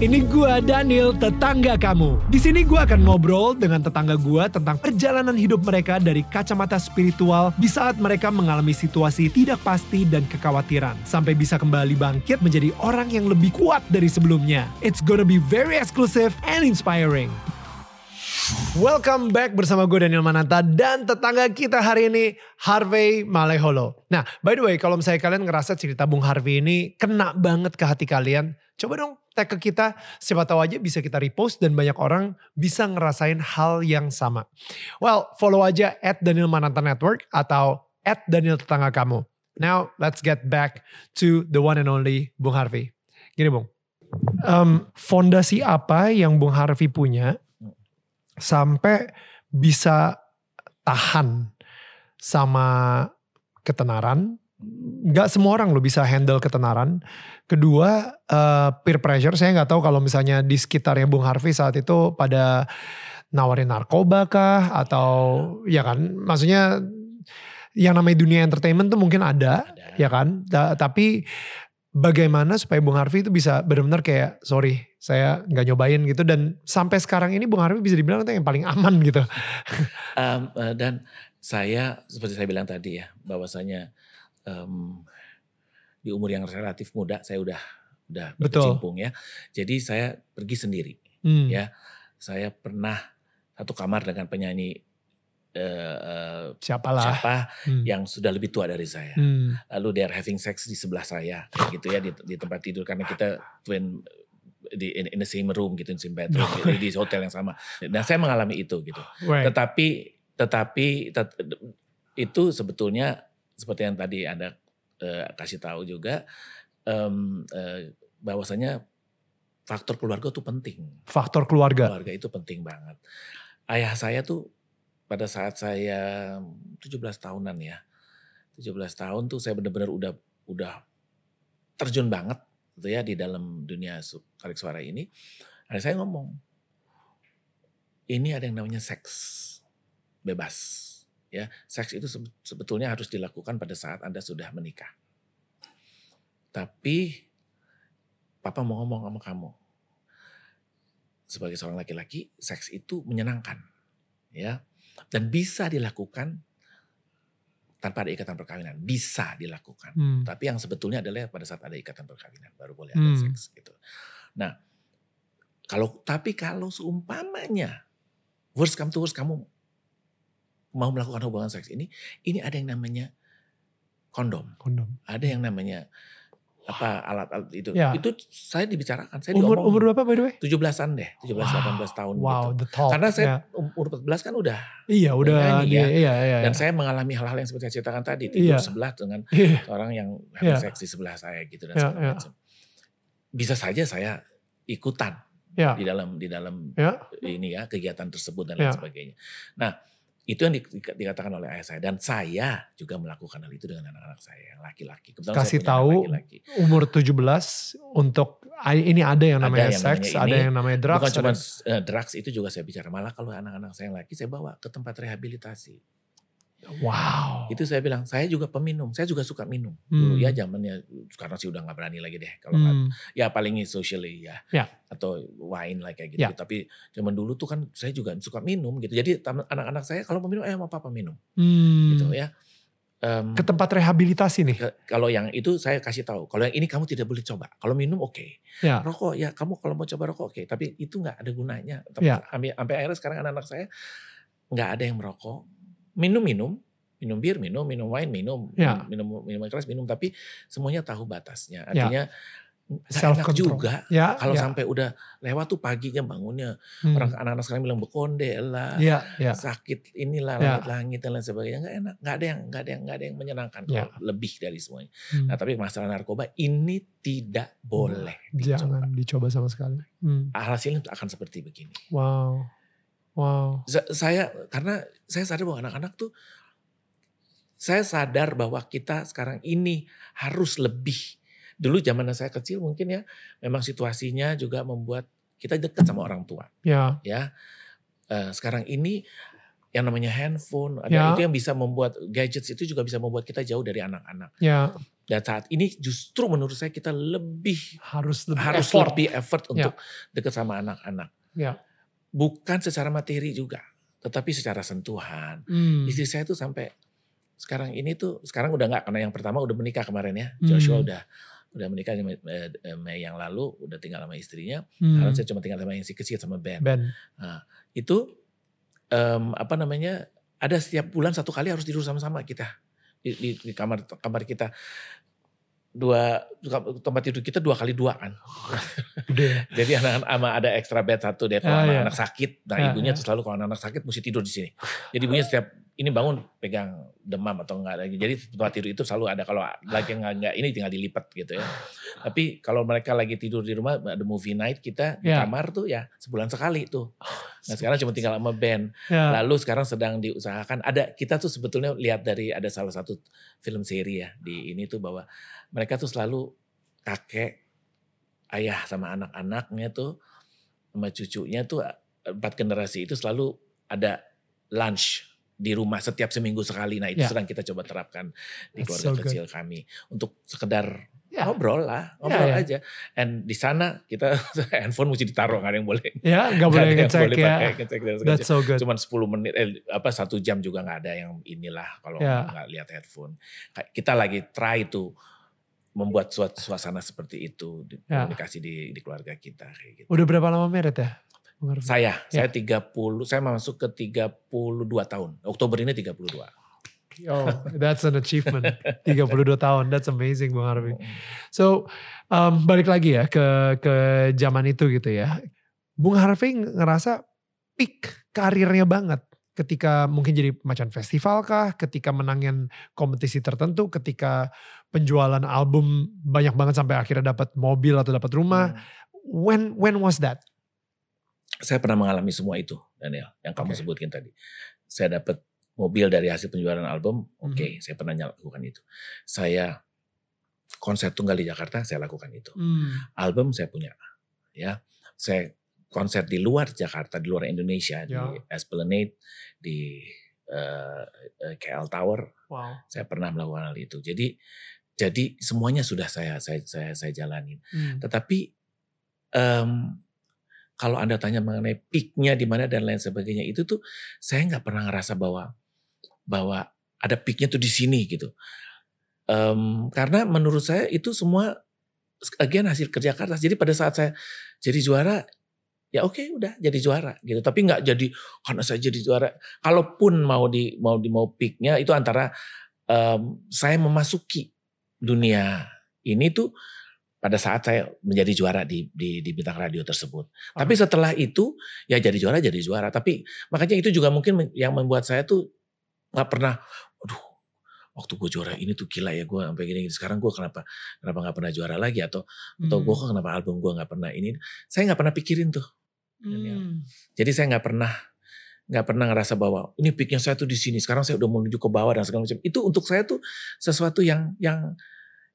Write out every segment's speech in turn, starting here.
Ini gua Daniel, tetangga kamu. Di sini gua akan ngobrol dengan tetangga gua tentang perjalanan hidup mereka dari kacamata spiritual di saat mereka mengalami situasi tidak pasti dan kekhawatiran sampai bisa kembali bangkit menjadi orang yang lebih kuat dari sebelumnya. It's gonna be very exclusive and inspiring. Welcome back bersama gue Daniel Mananta dan tetangga kita hari ini Harvey Maleholo. Nah, by the way kalau misalnya kalian ngerasa cerita Bung Harvey ini kena banget ke hati kalian, coba dong tag ke kita, siapa tahu aja bisa kita repost dan banyak orang bisa ngerasain hal yang sama. Well, follow aja at Daniel Mananta Network atau at Daniel Tetangga Kamu. Now, let's get back to the one and only Bung Harvey. Gini Bung, um, fondasi apa yang Bung Harvey punya sampai bisa tahan sama ketenaran. Gak semua orang lo bisa handle ketenaran. Kedua, uh, peer pressure. Saya nggak tahu kalau misalnya di sekitarnya Bung Harvey saat itu pada nawarin narkoba kah atau ya kan, maksudnya yang namanya dunia entertainment tuh mungkin ada, ada. ya kan. Da, tapi bagaimana supaya Bung Harvey itu bisa benar-benar kayak sorry saya nggak nyobain gitu dan sampai sekarang ini Bung Harvey bisa dibilang itu yang paling aman gitu. um, uh, dan saya seperti saya bilang tadi ya bahwasanya um, di umur yang relatif muda saya udah udah berkecimpung ya. Jadi saya pergi sendiri hmm. ya. Saya pernah satu kamar dengan penyanyi uh, siapalah siapa hmm. yang sudah lebih tua dari saya. Hmm. Lalu they are having sex di sebelah saya gitu ya di, di tempat tidur karena kita twin di in, in the same room gitu in the same bedroom oh. gitu, di hotel yang sama. Nah saya mengalami itu gitu. Right. Tetapi tetapi tet, itu sebetulnya seperti yang tadi anda uh, kasih tahu juga um, uh, bahwasanya faktor keluarga itu penting. Faktor keluarga. Keluarga itu penting banget. Ayah saya tuh pada saat saya 17 tahunan ya. 17 tahun tuh saya benar-benar udah udah terjun banget gitu ya di dalam dunia tarik suara ini. Ada saya ngomong, ini ada yang namanya seks bebas. Ya, seks itu sebetulnya harus dilakukan pada saat Anda sudah menikah. Tapi Papa mau ngomong sama kamu. Sebagai seorang laki-laki, seks itu menyenangkan. Ya, dan bisa dilakukan tanpa ada ikatan perkawinan. Bisa dilakukan. Hmm. tapi yang sebetulnya adalah pada saat ada ikatan perkawinan baru boleh ada hmm. seks gitu. Nah kalau tapi kalau seumpamanya worst come to worst kamu mau melakukan hubungan seks ini ini ada yang namanya kondom. Kondom. Ada yang namanya apa alat-alat itu. Ya. Itu saya dibicarakan, saya umur diomongin. umur berapa by the way? 17-an deh, 17 wow. 18 tahun wow, gitu. The top. Karena saya yeah. umur 14 kan udah Iya, udah nyanyi, ya. Iya, iya, Dan iya. saya mengalami hal-hal yang seperti saya ceritakan tadi, tidur iya. sebelah dengan iya. orang yang having iya. seksi sebelah saya gitu dan iya, segala iya. macam. Bisa saja saya ikutan iya. di dalam di dalam iya. ini ya kegiatan tersebut dan lain iya. sebagainya. Nah, itu yang dikatakan oleh ayah saya dan saya juga melakukan hal itu dengan anak-anak saya yang laki-laki. Kasih tahu laki -laki. umur 17 untuk ini ada yang namanya ada seks, ada yang namanya drugs. Bukan cuma uh, drugs itu juga saya bicara. Malah kalau anak-anak saya yang laki saya bawa ke tempat rehabilitasi. Wow. Itu saya bilang, saya juga peminum, saya juga suka minum. Hmm. Dulu ya zamannya sekarang sih udah nggak berani lagi deh kalau hmm. ya paling socially ya. ya. Atau wine like kayak gitu. Ya. Tapi zaman dulu tuh kan saya juga suka minum gitu. Jadi anak-anak saya kalau mau minum, eh mau papa minum. Hmm. Gitu ya. Um, ke tempat rehabilitasi nih. kalau yang itu saya kasih tahu. Kalau yang ini kamu tidak boleh coba. Kalau minum oke. Okay. Ya. Rokok ya kamu kalau mau coba rokok oke. Okay. Tapi itu nggak ada gunanya. Tapi ya. sampai akhirnya sekarang anak-anak saya nggak ada yang merokok minum minum minum bir minum minum wine minum ya. minum minum keras minum tapi semuanya tahu batasnya ya. artinya ya. Self enak juga ya, kalau ya. sampai udah lewat tuh paginya bangunnya hmm. orang anak-anak sekarang bilang bekonde lah ya, ya. sakit inilah ya. langit-langit dan lain sebagainya nggak enak nggak ada yang nggak ada yang nggak ada yang menyenangkan ya. lebih dari semuanya hmm. nah tapi masalah narkoba ini tidak boleh dicoba. jangan dicoba sama sekali hmm. hasilnya akan seperti begini wow Wow. Saya karena saya sadar bahwa anak-anak tuh saya sadar bahwa kita sekarang ini harus lebih. Dulu zaman saya kecil mungkin ya memang situasinya juga membuat kita dekat sama orang tua. Ya. Ya. Uh, sekarang ini yang namanya handphone ada ya. itu yang bisa membuat gadgets itu juga bisa membuat kita jauh dari anak-anak. Ya. Dan saat ini justru menurut saya kita lebih harus lebih harus effort. lebih effort Ya. untuk dekat sama anak-anak. Ya. Bukan secara materi juga, tetapi secara sentuhan. Hmm. Istri saya tuh sampai sekarang ini tuh sekarang udah nggak karena yang pertama udah menikah kemarin ya. Hmm. Joshua udah udah menikah di Mei- eh, yang lalu, udah tinggal sama istrinya. Hmm. Sekarang saya cuma tinggal sama yang si kecil sama Ben. Ben. Itu em, apa namanya? Ada setiap bulan satu kali harus tidur sama-sama kita di, di, di kamar kamar kita dua tempat tidur kita dua kali dua kan. Jadi anak-anak sama ada extra bed satu deh kalau Ah, iya. anak sakit. Nah Ah, ibunya iya. tuh selalu kalau anak sakit mesti tidur di sini. Jadi ibunya setiap ini bangun pegang demam atau enggak lagi. Jadi tempat tidur itu selalu ada kalau lagi enggak, enggak ini tinggal dilipat gitu ya. Tapi kalau mereka lagi tidur di rumah ada movie night kita di Ya. kamar tuh ya sebulan sekali tuh. Nah sekarang cuma tinggal sama band. Ya. Lalu sekarang sedang diusahakan ada kita tuh sebetulnya lihat dari ada salah satu film seri ya di ini tuh bahwa mereka tuh selalu kakek, ayah sama anak-anaknya tuh sama cucunya tuh empat generasi itu selalu ada lunch di rumah setiap seminggu sekali. Nah itu Ya. sedang kita coba terapkan di That's keluarga so good. kecil kami untuk sekedar Ya. ngobrol lah, ngobrol Ya, ya. aja. And di sana kita handphone mesti ditaruh nggak ada yang boleh. Ya, nggak nggak boleh ngecek boleh ya. pakai, ngecek segala That's so good. cuman 10 menit eh, apa satu jam juga nggak ada yang inilah kalau Ya. nggak lihat headphone Kayak kita lagi try tuh membuat suasana seperti itu Ya. komunikasi di, di keluarga kita kayak gitu. Udah berapa lama married ya? Saya, Ya. saya 30, saya masuk ke 32 tahun. Oktober ini 32. Oh, that's an achievement. 32 tahun, that's amazing Bung Harvey. So, um, balik lagi ya ke ke zaman itu gitu ya. Bung Harvey ngerasa peak karirnya banget ketika mungkin jadi macan festival kah, ketika menangin kompetisi tertentu, ketika penjualan album banyak banget sampai akhirnya dapat mobil atau dapat rumah. Hmm. When when was that? Saya pernah mengalami semua itu, Daniel, yang kamu Oke. sebutkan tadi. Saya dapat mobil dari hasil penjualan album, oke, Mhm. saya pernah lakukan itu. Saya konser tunggal di Jakarta, saya lakukan itu. Hmm. album saya punya ya saya konser di luar Jakarta di luar Indonesia di Ya. Esplanade di eh, eh, KL Tower Wow. saya pernah melakukan hal itu jadi jadi semuanya sudah saya saya saya saya jalanin Hmm. tetapi em, kalau anda tanya mengenai peaknya di mana dan lain sebagainya itu tuh saya nggak pernah ngerasa bahwa bahwa ada peaknya tuh di sini gitu. Em, karena menurut saya itu semua again hasil kerja keras jadi pada saat saya jadi juara ya oke udah jadi juara gitu. Tapi nggak jadi karena saya jadi juara kalaupun mau di mau di mau peaknya itu antara em, saya memasuki dunia ini tuh pada saat saya menjadi juara di di, di bintang radio tersebut. Tapi setelah itu ya jadi juara jadi juara. Tapi makanya itu juga mungkin yang membuat saya tuh nggak pernah, aduh waktu gue juara ini tuh gila ya gue sampai gini, gini. sekarang gue kenapa kenapa nggak pernah juara lagi atau atau Hmm. gue kok kenapa album gue nggak pernah ini saya nggak pernah pikirin tuh Hmm. jadi saya nggak pernah nggak pernah ngerasa bahwa ini peaknya saya tuh di sini sekarang saya udah menuju ke bawah dan segala macam itu untuk saya tuh sesuatu yang yang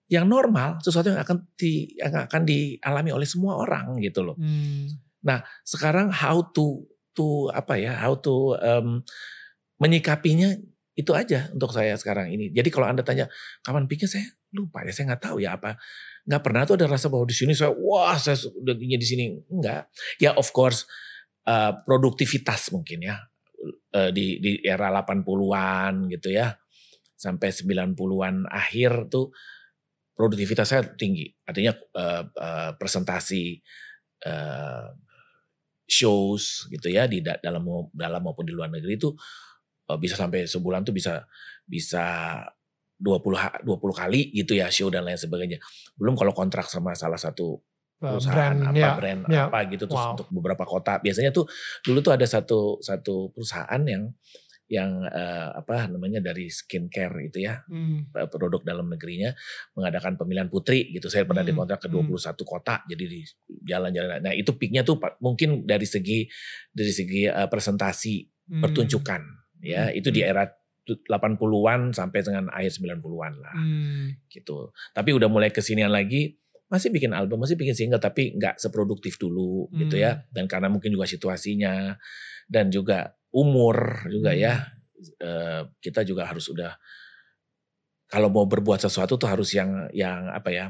yang normal sesuatu yang akan di yang akan dialami oleh semua orang gitu loh. Hmm. sekarang how to to apa ya how to em, menyikapinya itu aja untuk saya sekarang ini. Jadi kalau anda tanya kapan peaknya saya lupa ya saya nggak tahu ya apa. Nggak pernah tuh ada rasa bahwa di sini saya wah saya udah di sini. Enggak ya of course eh, produktivitas mungkin ya. Eh, di di era 80-an gitu ya sampai 90-an akhir tuh produktivitas saya tinggi artinya eh, eh, presentasi eh, shows gitu ya di da- dalam dalam maupun di luar negeri itu eh, bisa sampai sebulan tuh bisa bisa 20 ha- 20 kali gitu ya show dan lain sebagainya. Belum kalau kontrak sama salah satu perusahaan brand, apa ya, brand ya. apa gitu terus Wow. untuk beberapa kota. Biasanya tuh dulu tuh ada satu satu perusahaan yang yang eh, apa namanya dari skincare itu ya Hmm. produk dalam negerinya mengadakan pemilihan putri gitu. Saya pernah Hmm, dikontrak ke hmm. 21 kota jadi di jalan-jalan. Nah, itu peaknya tuh mungkin dari segi dari segi eh, presentasi Hmm. pertunjukan ya. Hmm, Itu di hmm. era tu- 80-an sampai dengan akhir 90-an lah Hmm. gitu. Tapi udah mulai kesinian lagi masih bikin album, masih bikin single tapi nggak seproduktif dulu gitu Hmm. ya. Dan karena mungkin juga situasinya dan juga umur juga ya. eh, kita juga harus udah kalau mau berbuat sesuatu tuh harus yang yang apa ya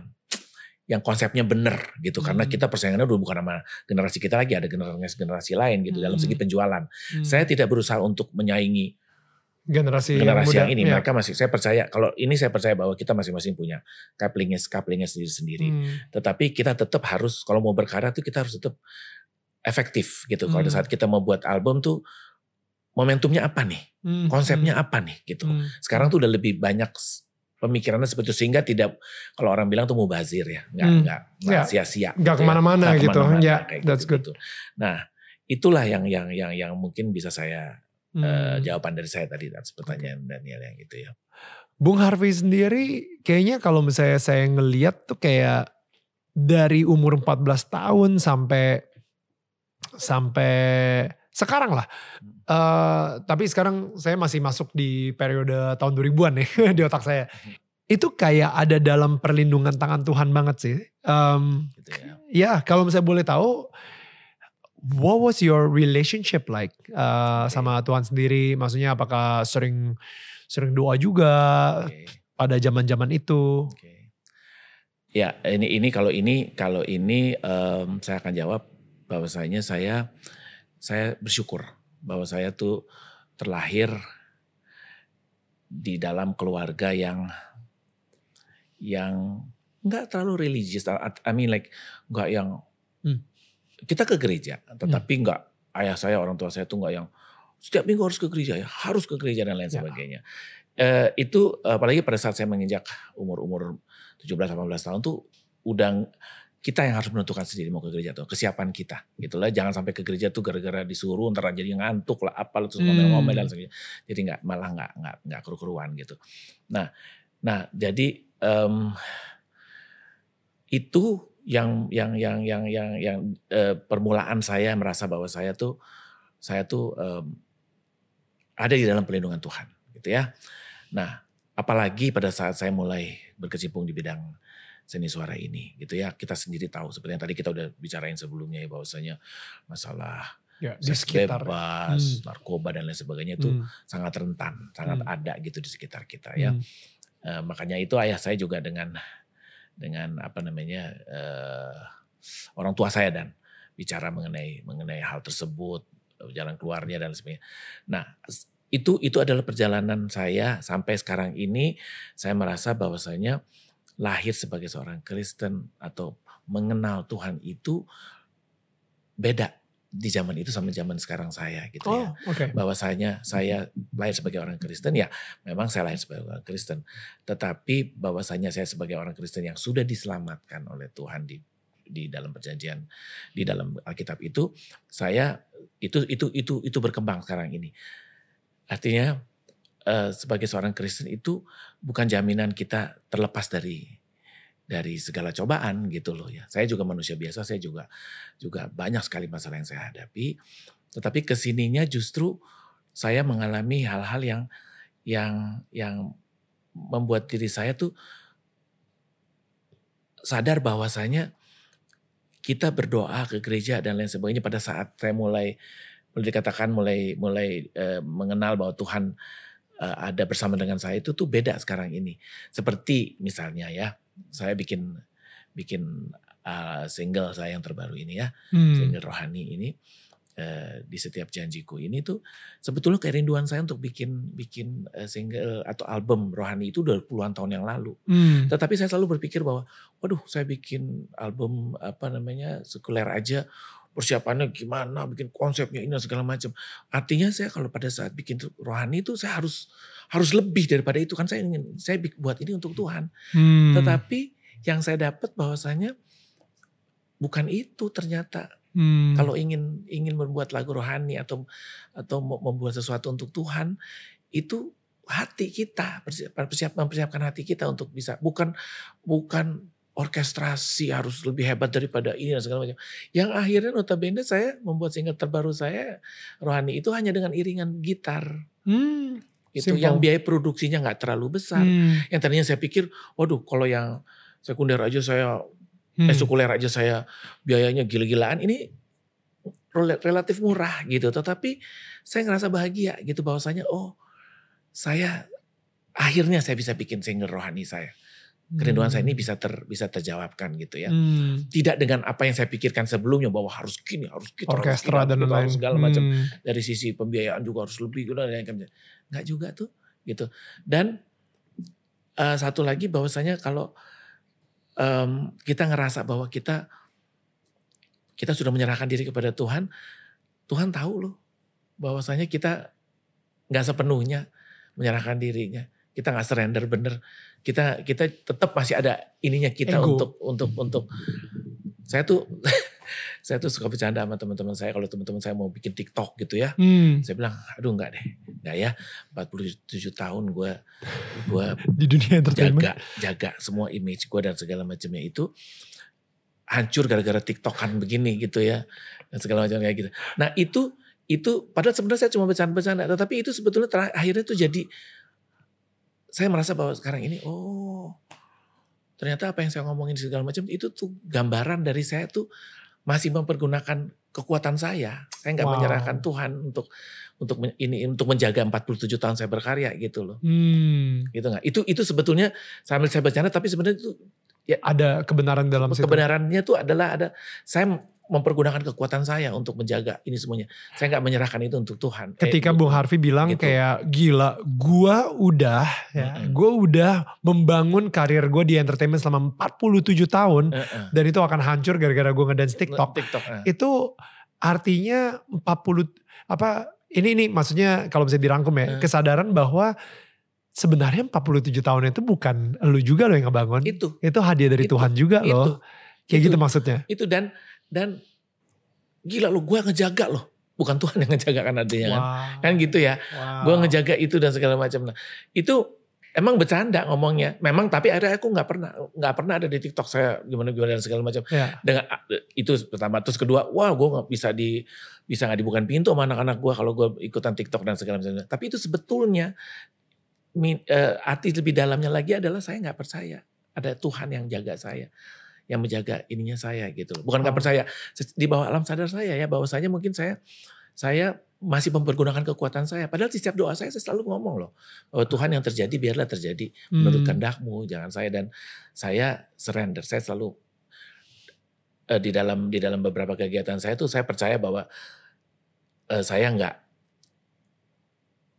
yang konsepnya benar gitu hmm. karena kita persaingannya udah bukan sama generasi kita lagi ada generasi generasi lain gitu hmm. dalam segi hmm. penjualan hmm. saya tidak berusaha untuk menyaingi generasi generasi yang, yang ini ya. mereka masih saya percaya kalau ini saya percaya bahwa kita masing-masing punya couplingnya couplingnya sendiri-sendiri hmm. tetapi kita tetap harus kalau mau berkarya tuh kita harus tetap efektif gitu hmm. kalau saat kita mau buat album tuh momentumnya apa nih hmm. konsepnya hmm. apa nih gitu hmm. sekarang tuh udah lebih banyak pemikirannya seperti itu sehingga tidak kalau orang bilang tuh mau bazir ya nggak hmm. nggak ya. sia-sia nggak gitu ya. ke mana-mana ya. gitu ke mana ya kayak that's gitu, good nah itulah yang yang yang yang mungkin bisa saya hmm. uh, jawaban dari saya tadi atas pertanyaan Daniel yang itu ya Bung Harvey sendiri kayaknya kalau misalnya saya ngeliat tuh kayak dari umur 14 tahun sampai sampai sekarang lah. Uh, tapi sekarang saya masih masuk di periode tahun 2000-an nih di otak saya. Itu kayak ada dalam perlindungan tangan Tuhan banget sih. Um, gitu ya. ya kalau misalnya boleh tahu, what was your relationship like uh, okay. sama Tuhan sendiri? Maksudnya apakah sering sering doa juga okay. pada zaman-zaman itu? Okay. Ya ini ini kalau ini kalau ini um, saya akan jawab bahwasanya saya saya bersyukur bahwa saya tuh terlahir di dalam keluarga yang yang nggak terlalu religius. I mean like nggak yang hmm. kita ke gereja, tetapi hmm. nggak ayah saya orang tua saya tuh nggak yang setiap minggu harus ke gereja ya, harus ke gereja dan lain ya. sebagainya. Uh, itu apalagi pada saat saya menginjak umur-umur 17-18 tahun tuh udah kita yang harus menentukan sendiri mau ke gereja tuh kesiapan kita gitulah jangan sampai ke gereja tuh gara-gara disuruh ntar jadi ngantuk lah apa terus ngomel-ngomel dan sebagainya. Jadi nggak malah nggak nggak nggak keru-keruan gitu. Nah nah jadi um, itu yang yang yang yang yang yang uh, permulaan saya merasa bahwa saya tuh saya tuh um, ada di dalam perlindungan Tuhan gitu ya. Nah apalagi pada saat saya mulai berkecimpung di bidang seni suara ini gitu ya kita sendiri tahu seperti yang tadi kita udah bicarain sebelumnya ya bahwasanya masalah ya, di sekitar bebas, hmm. narkoba dan lain sebagainya itu hmm. sangat rentan, sangat hmm. ada gitu di sekitar kita ya. Hmm. Uh, makanya itu ayah saya juga dengan dengan apa namanya uh, orang tua saya dan bicara mengenai mengenai hal tersebut, jalan keluarnya dan sebagainya. Nah, itu itu adalah perjalanan saya sampai sekarang ini saya merasa bahwasanya lahir sebagai seorang Kristen atau mengenal Tuhan itu beda di zaman itu sama zaman sekarang saya gitu ya. oh, ya. Okay. Bahwasanya saya lahir sebagai orang Kristen ya memang saya lahir sebagai orang Kristen. Tetapi bahwasanya saya sebagai orang Kristen yang sudah diselamatkan oleh Tuhan di di dalam perjanjian di dalam Alkitab itu saya itu itu itu itu berkembang sekarang ini. Artinya uh, sebagai seorang Kristen itu bukan jaminan kita terlepas dari dari segala cobaan gitu loh ya. Saya juga manusia biasa, saya juga juga banyak sekali masalah yang saya hadapi. Tetapi ke sininya justru saya mengalami hal-hal yang yang yang membuat diri saya tuh sadar bahwasanya kita berdoa ke gereja dan lain sebagainya pada saat saya mulai boleh dikatakan mulai mulai uh, mengenal bahwa Tuhan uh, ada bersama dengan saya itu tuh beda sekarang ini. Seperti misalnya ya, saya bikin bikin uh, single saya yang terbaru ini ya, hmm. single rohani ini uh, di setiap janjiku ini tuh sebetulnya kerinduan saya untuk bikin bikin uh, single atau album rohani itu udah puluhan tahun yang lalu. Hmm. Tetapi saya selalu berpikir bahwa, waduh saya bikin album apa namanya sekuler aja persiapannya gimana, bikin konsepnya ini dan segala macam. Artinya saya kalau pada saat bikin rohani itu saya harus harus lebih daripada itu kan saya ingin saya buat ini untuk Tuhan. Hmm. Tetapi yang saya dapat bahwasanya bukan itu ternyata. Hmm. Kalau ingin ingin membuat lagu rohani atau atau membuat sesuatu untuk Tuhan itu hati kita persiapan mempersiapkan hati kita untuk bisa bukan bukan orkestrasi harus lebih hebat daripada ini dan segala macam. Yang akhirnya notabene saya membuat single terbaru saya Rohani itu hanya dengan iringan gitar. Hmm, itu yang biaya produksinya nggak terlalu besar. Hmm. Yang tadinya saya pikir, waduh kalau yang sekunder aja saya hmm. eh sekuler aja saya biayanya gila-gilaan ini relatif murah gitu. Tetapi saya ngerasa bahagia gitu bahwasanya oh saya akhirnya saya bisa bikin single rohani saya. Kerinduan hmm. saya ini hmm. bisa ter bisa terjawabkan gitu ya. Hmm. Tidak dengan apa yang saya pikirkan sebelumnya bahwa harus gini, harus kita orkestra dan lain segala hmm. macam. Dari sisi pembiayaan juga harus lebih gitu Enggak juga tuh gitu. Dan uh, satu lagi bahwasanya kalau um, kita ngerasa bahwa kita kita sudah menyerahkan diri kepada Tuhan, Tuhan tahu loh bahwasanya kita nggak sepenuhnya menyerahkan dirinya kita nggak surrender bener kita kita tetap masih ada ininya kita Ego. untuk untuk untuk. Saya tuh saya tuh suka bercanda sama teman-teman saya kalau teman-teman saya mau bikin TikTok gitu ya. Hmm. saya bilang aduh nggak deh nggak ya. 47 tahun gue gue di dunia jaga jaga semua image gue dan segala macamnya itu hancur gara-gara TikTokan begini gitu ya dan segala macam kayak gitu. Nah itu itu padahal sebenarnya saya cuma bercanda-bercanda tetapi itu sebetulnya terakhir, akhirnya tuh jadi saya merasa bahwa sekarang ini oh ternyata apa yang saya ngomongin segala macam itu tuh gambaran dari saya tuh masih mempergunakan kekuatan saya. Saya nggak wow. menyerahkan Tuhan untuk untuk ini untuk menjaga 47 tahun saya berkarya gitu loh. Hmm. Gitu nggak? Itu itu sebetulnya sambil saya bercanda tapi sebenarnya itu ya ada kebenaran dalam kebenarannya situ. tuh adalah ada saya mempergunakan kekuatan saya untuk menjaga ini semuanya. Saya nggak menyerahkan itu untuk Tuhan. Ketika eh, Bung Harvey bilang gitu. kayak gila, gua udah ya, mm -hmm. gua udah membangun karir gue di entertainment selama 47 tahun mm -hmm. dan itu akan hancur gara-gara gue ngedance TikTok. TikTok uh. Itu artinya 40 apa ini ini maksudnya kalau bisa dirangkum ya, uh. kesadaran bahwa sebenarnya 47 tahun itu bukan lu juga loh yang ngebangun. Itu. Itu hadiah dari itu. Tuhan juga itu. loh. Kayak itu, gitu maksudnya. Itu dan dan gila lo gue ngejaga loh. Bukan Tuhan yang ngejaga kan adanya kan. Kan gitu ya. Wow. Gue ngejaga itu dan segala macam. Nah, itu emang bercanda ngomongnya. Memang tapi akhirnya aku nggak pernah nggak pernah ada di TikTok saya gimana gimana dan segala macam. Ya. Dengan itu pertama terus kedua, wah gue nggak bisa di bisa nggak dibuka pintu sama anak-anak gue kalau gue ikutan TikTok dan segala macam. Tapi itu sebetulnya uh, arti lebih dalamnya lagi adalah saya nggak percaya ada Tuhan yang jaga saya yang menjaga ininya saya gitu. Bukan nggak oh. percaya di bawah alam sadar saya ya bahwasanya mungkin saya saya masih mempergunakan kekuatan saya. Padahal di setiap doa saya saya selalu ngomong loh bahwa Tuhan yang terjadi biarlah terjadi menurut hmm. kehendakmu jangan saya dan saya surrender. Saya selalu uh, di dalam di dalam beberapa kegiatan saya tuh saya percaya bahwa uh, saya nggak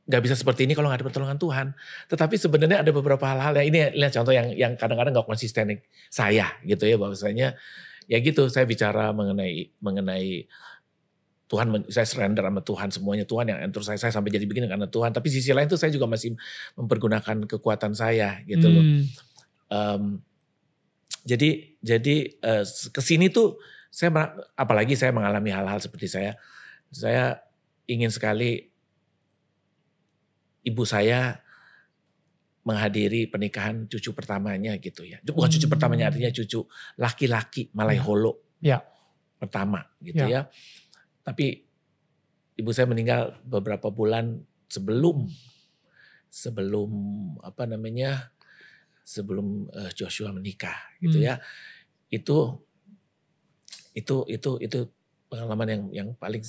nggak bisa seperti ini kalau nggak ada pertolongan Tuhan. Tetapi sebenarnya ada beberapa hal-hal yang ini lihat contoh yang yang kadang-kadang nggak konsisten saya gitu ya bahwasanya ya gitu saya bicara mengenai mengenai Tuhan saya surrender sama Tuhan semuanya Tuhan yang entur saya saya sampai jadi begini karena Tuhan. Tapi sisi lain tuh saya juga masih mempergunakan kekuatan saya gitu loh. Um, jadi jadi uh, ke sini tuh saya apalagi saya mengalami hal-hal seperti saya saya ingin sekali ibu saya menghadiri pernikahan cucu pertamanya gitu ya. Bukan cucu hmm. pertamanya artinya cucu laki-laki Malaiholo. Ya. Pertama gitu ya. ya. Tapi ibu saya meninggal beberapa bulan sebelum sebelum apa namanya? sebelum uh, Joshua menikah gitu hmm. ya. Itu itu itu itu pengalaman yang yang paling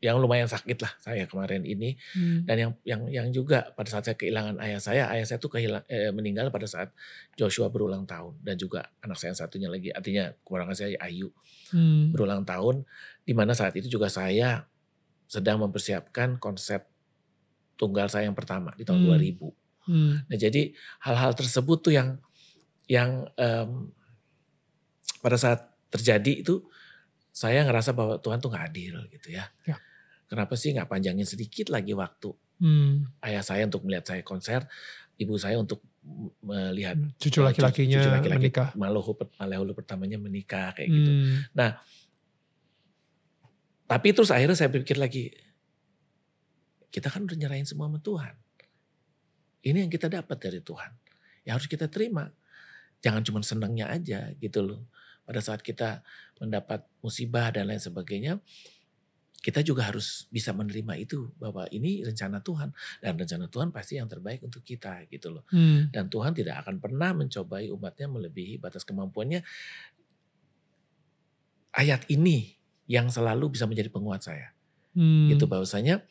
yang lumayan sakit lah saya kemarin ini hmm. dan yang yang yang juga pada saat saya kehilangan ayah saya ayah saya tuh kehilang eh, meninggal pada saat Joshua berulang tahun dan juga anak saya yang satunya lagi artinya kekurangan saya Ayu hmm. berulang tahun di mana saat itu juga saya sedang mempersiapkan konsep tunggal saya yang pertama di tahun hmm. 2000 hmm. nah jadi hal-hal tersebut tuh yang yang um, pada saat terjadi itu saya ngerasa bahwa Tuhan tuh nggak adil gitu ya. ya kenapa sih nggak panjangin sedikit lagi waktu hmm. ayah saya untuk melihat saya konser, ibu saya untuk melihat hmm, cucu laki-lakinya cucu laki-laki menikah, Malohu, Malohu pertamanya menikah kayak gitu. hmm. gitu. Nah, tapi terus akhirnya saya pikir lagi, kita kan udah nyerahin semua sama Tuhan. Ini yang kita dapat dari Tuhan. Ya harus kita terima. Jangan cuma senangnya aja gitu loh. Pada saat kita mendapat musibah dan lain sebagainya, kita juga harus bisa menerima itu bahwa ini rencana Tuhan dan rencana Tuhan pasti yang terbaik untuk kita gitu loh. Hmm. Dan Tuhan tidak akan pernah mencobai umatnya melebihi batas kemampuannya. Ayat ini yang selalu bisa menjadi penguat saya. Hmm. Gitu bahwasanya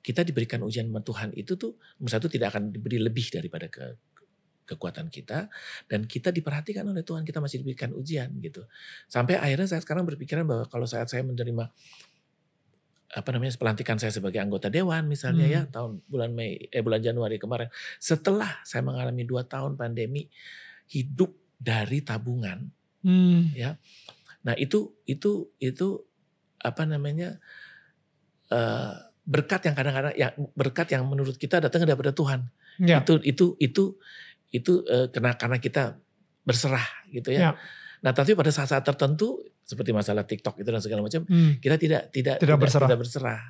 kita diberikan ujian Tuhan itu tuh satu tidak akan diberi lebih daripada ke, kekuatan kita dan kita diperhatikan oleh Tuhan kita masih diberikan ujian gitu sampai akhirnya saya sekarang berpikiran bahwa kalau saat saya menerima apa namanya pelantikan saya sebagai anggota dewan misalnya ya, hmm. ya tahun bulan Mei eh bulan Januari kemarin setelah saya mengalami dua tahun pandemi hidup dari tabungan hmm. ya nah itu itu itu apa namanya uh, berkat yang kadang-kadang ya berkat yang menurut kita datang daripada Tuhan ya. itu itu itu itu uh, karena karena kita berserah gitu ya, ya. nah tapi pada saat-saat tertentu seperti masalah TikTok itu dan segala macam, hmm. kita tidak tidak tidak berserah. tidak berserah.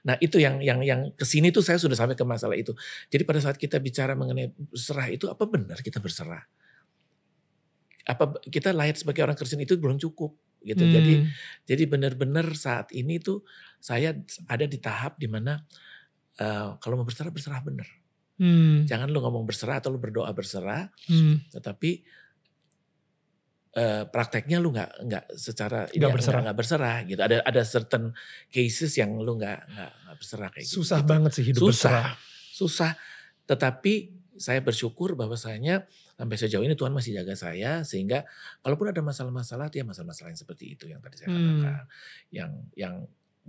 Nah itu yang yang yang ke sini tuh saya sudah sampai ke masalah itu. Jadi pada saat kita bicara mengenai berserah itu apa benar kita berserah? Apa kita lahir sebagai orang Kristen itu belum cukup gitu. Hmm. Jadi jadi benar-benar saat ini tuh saya ada di tahap di mana uh, kalau mau berserah berserah benar. Hmm. Jangan lu ngomong berserah atau lu berdoa berserah, hmm. tetapi uh, prakteknya lu nggak nggak secara nggak berserah nggak berserah gitu ada ada certain cases yang lu nggak nggak berserah kayak susah gitu. banget sih hidup susah, berserah susah tetapi saya bersyukur bahwasanya sampai sejauh ini Tuhan masih jaga saya sehingga kalaupun ada masalah-masalah dia masalah-masalah yang seperti itu yang tadi saya hmm. katakan hmm. yang yang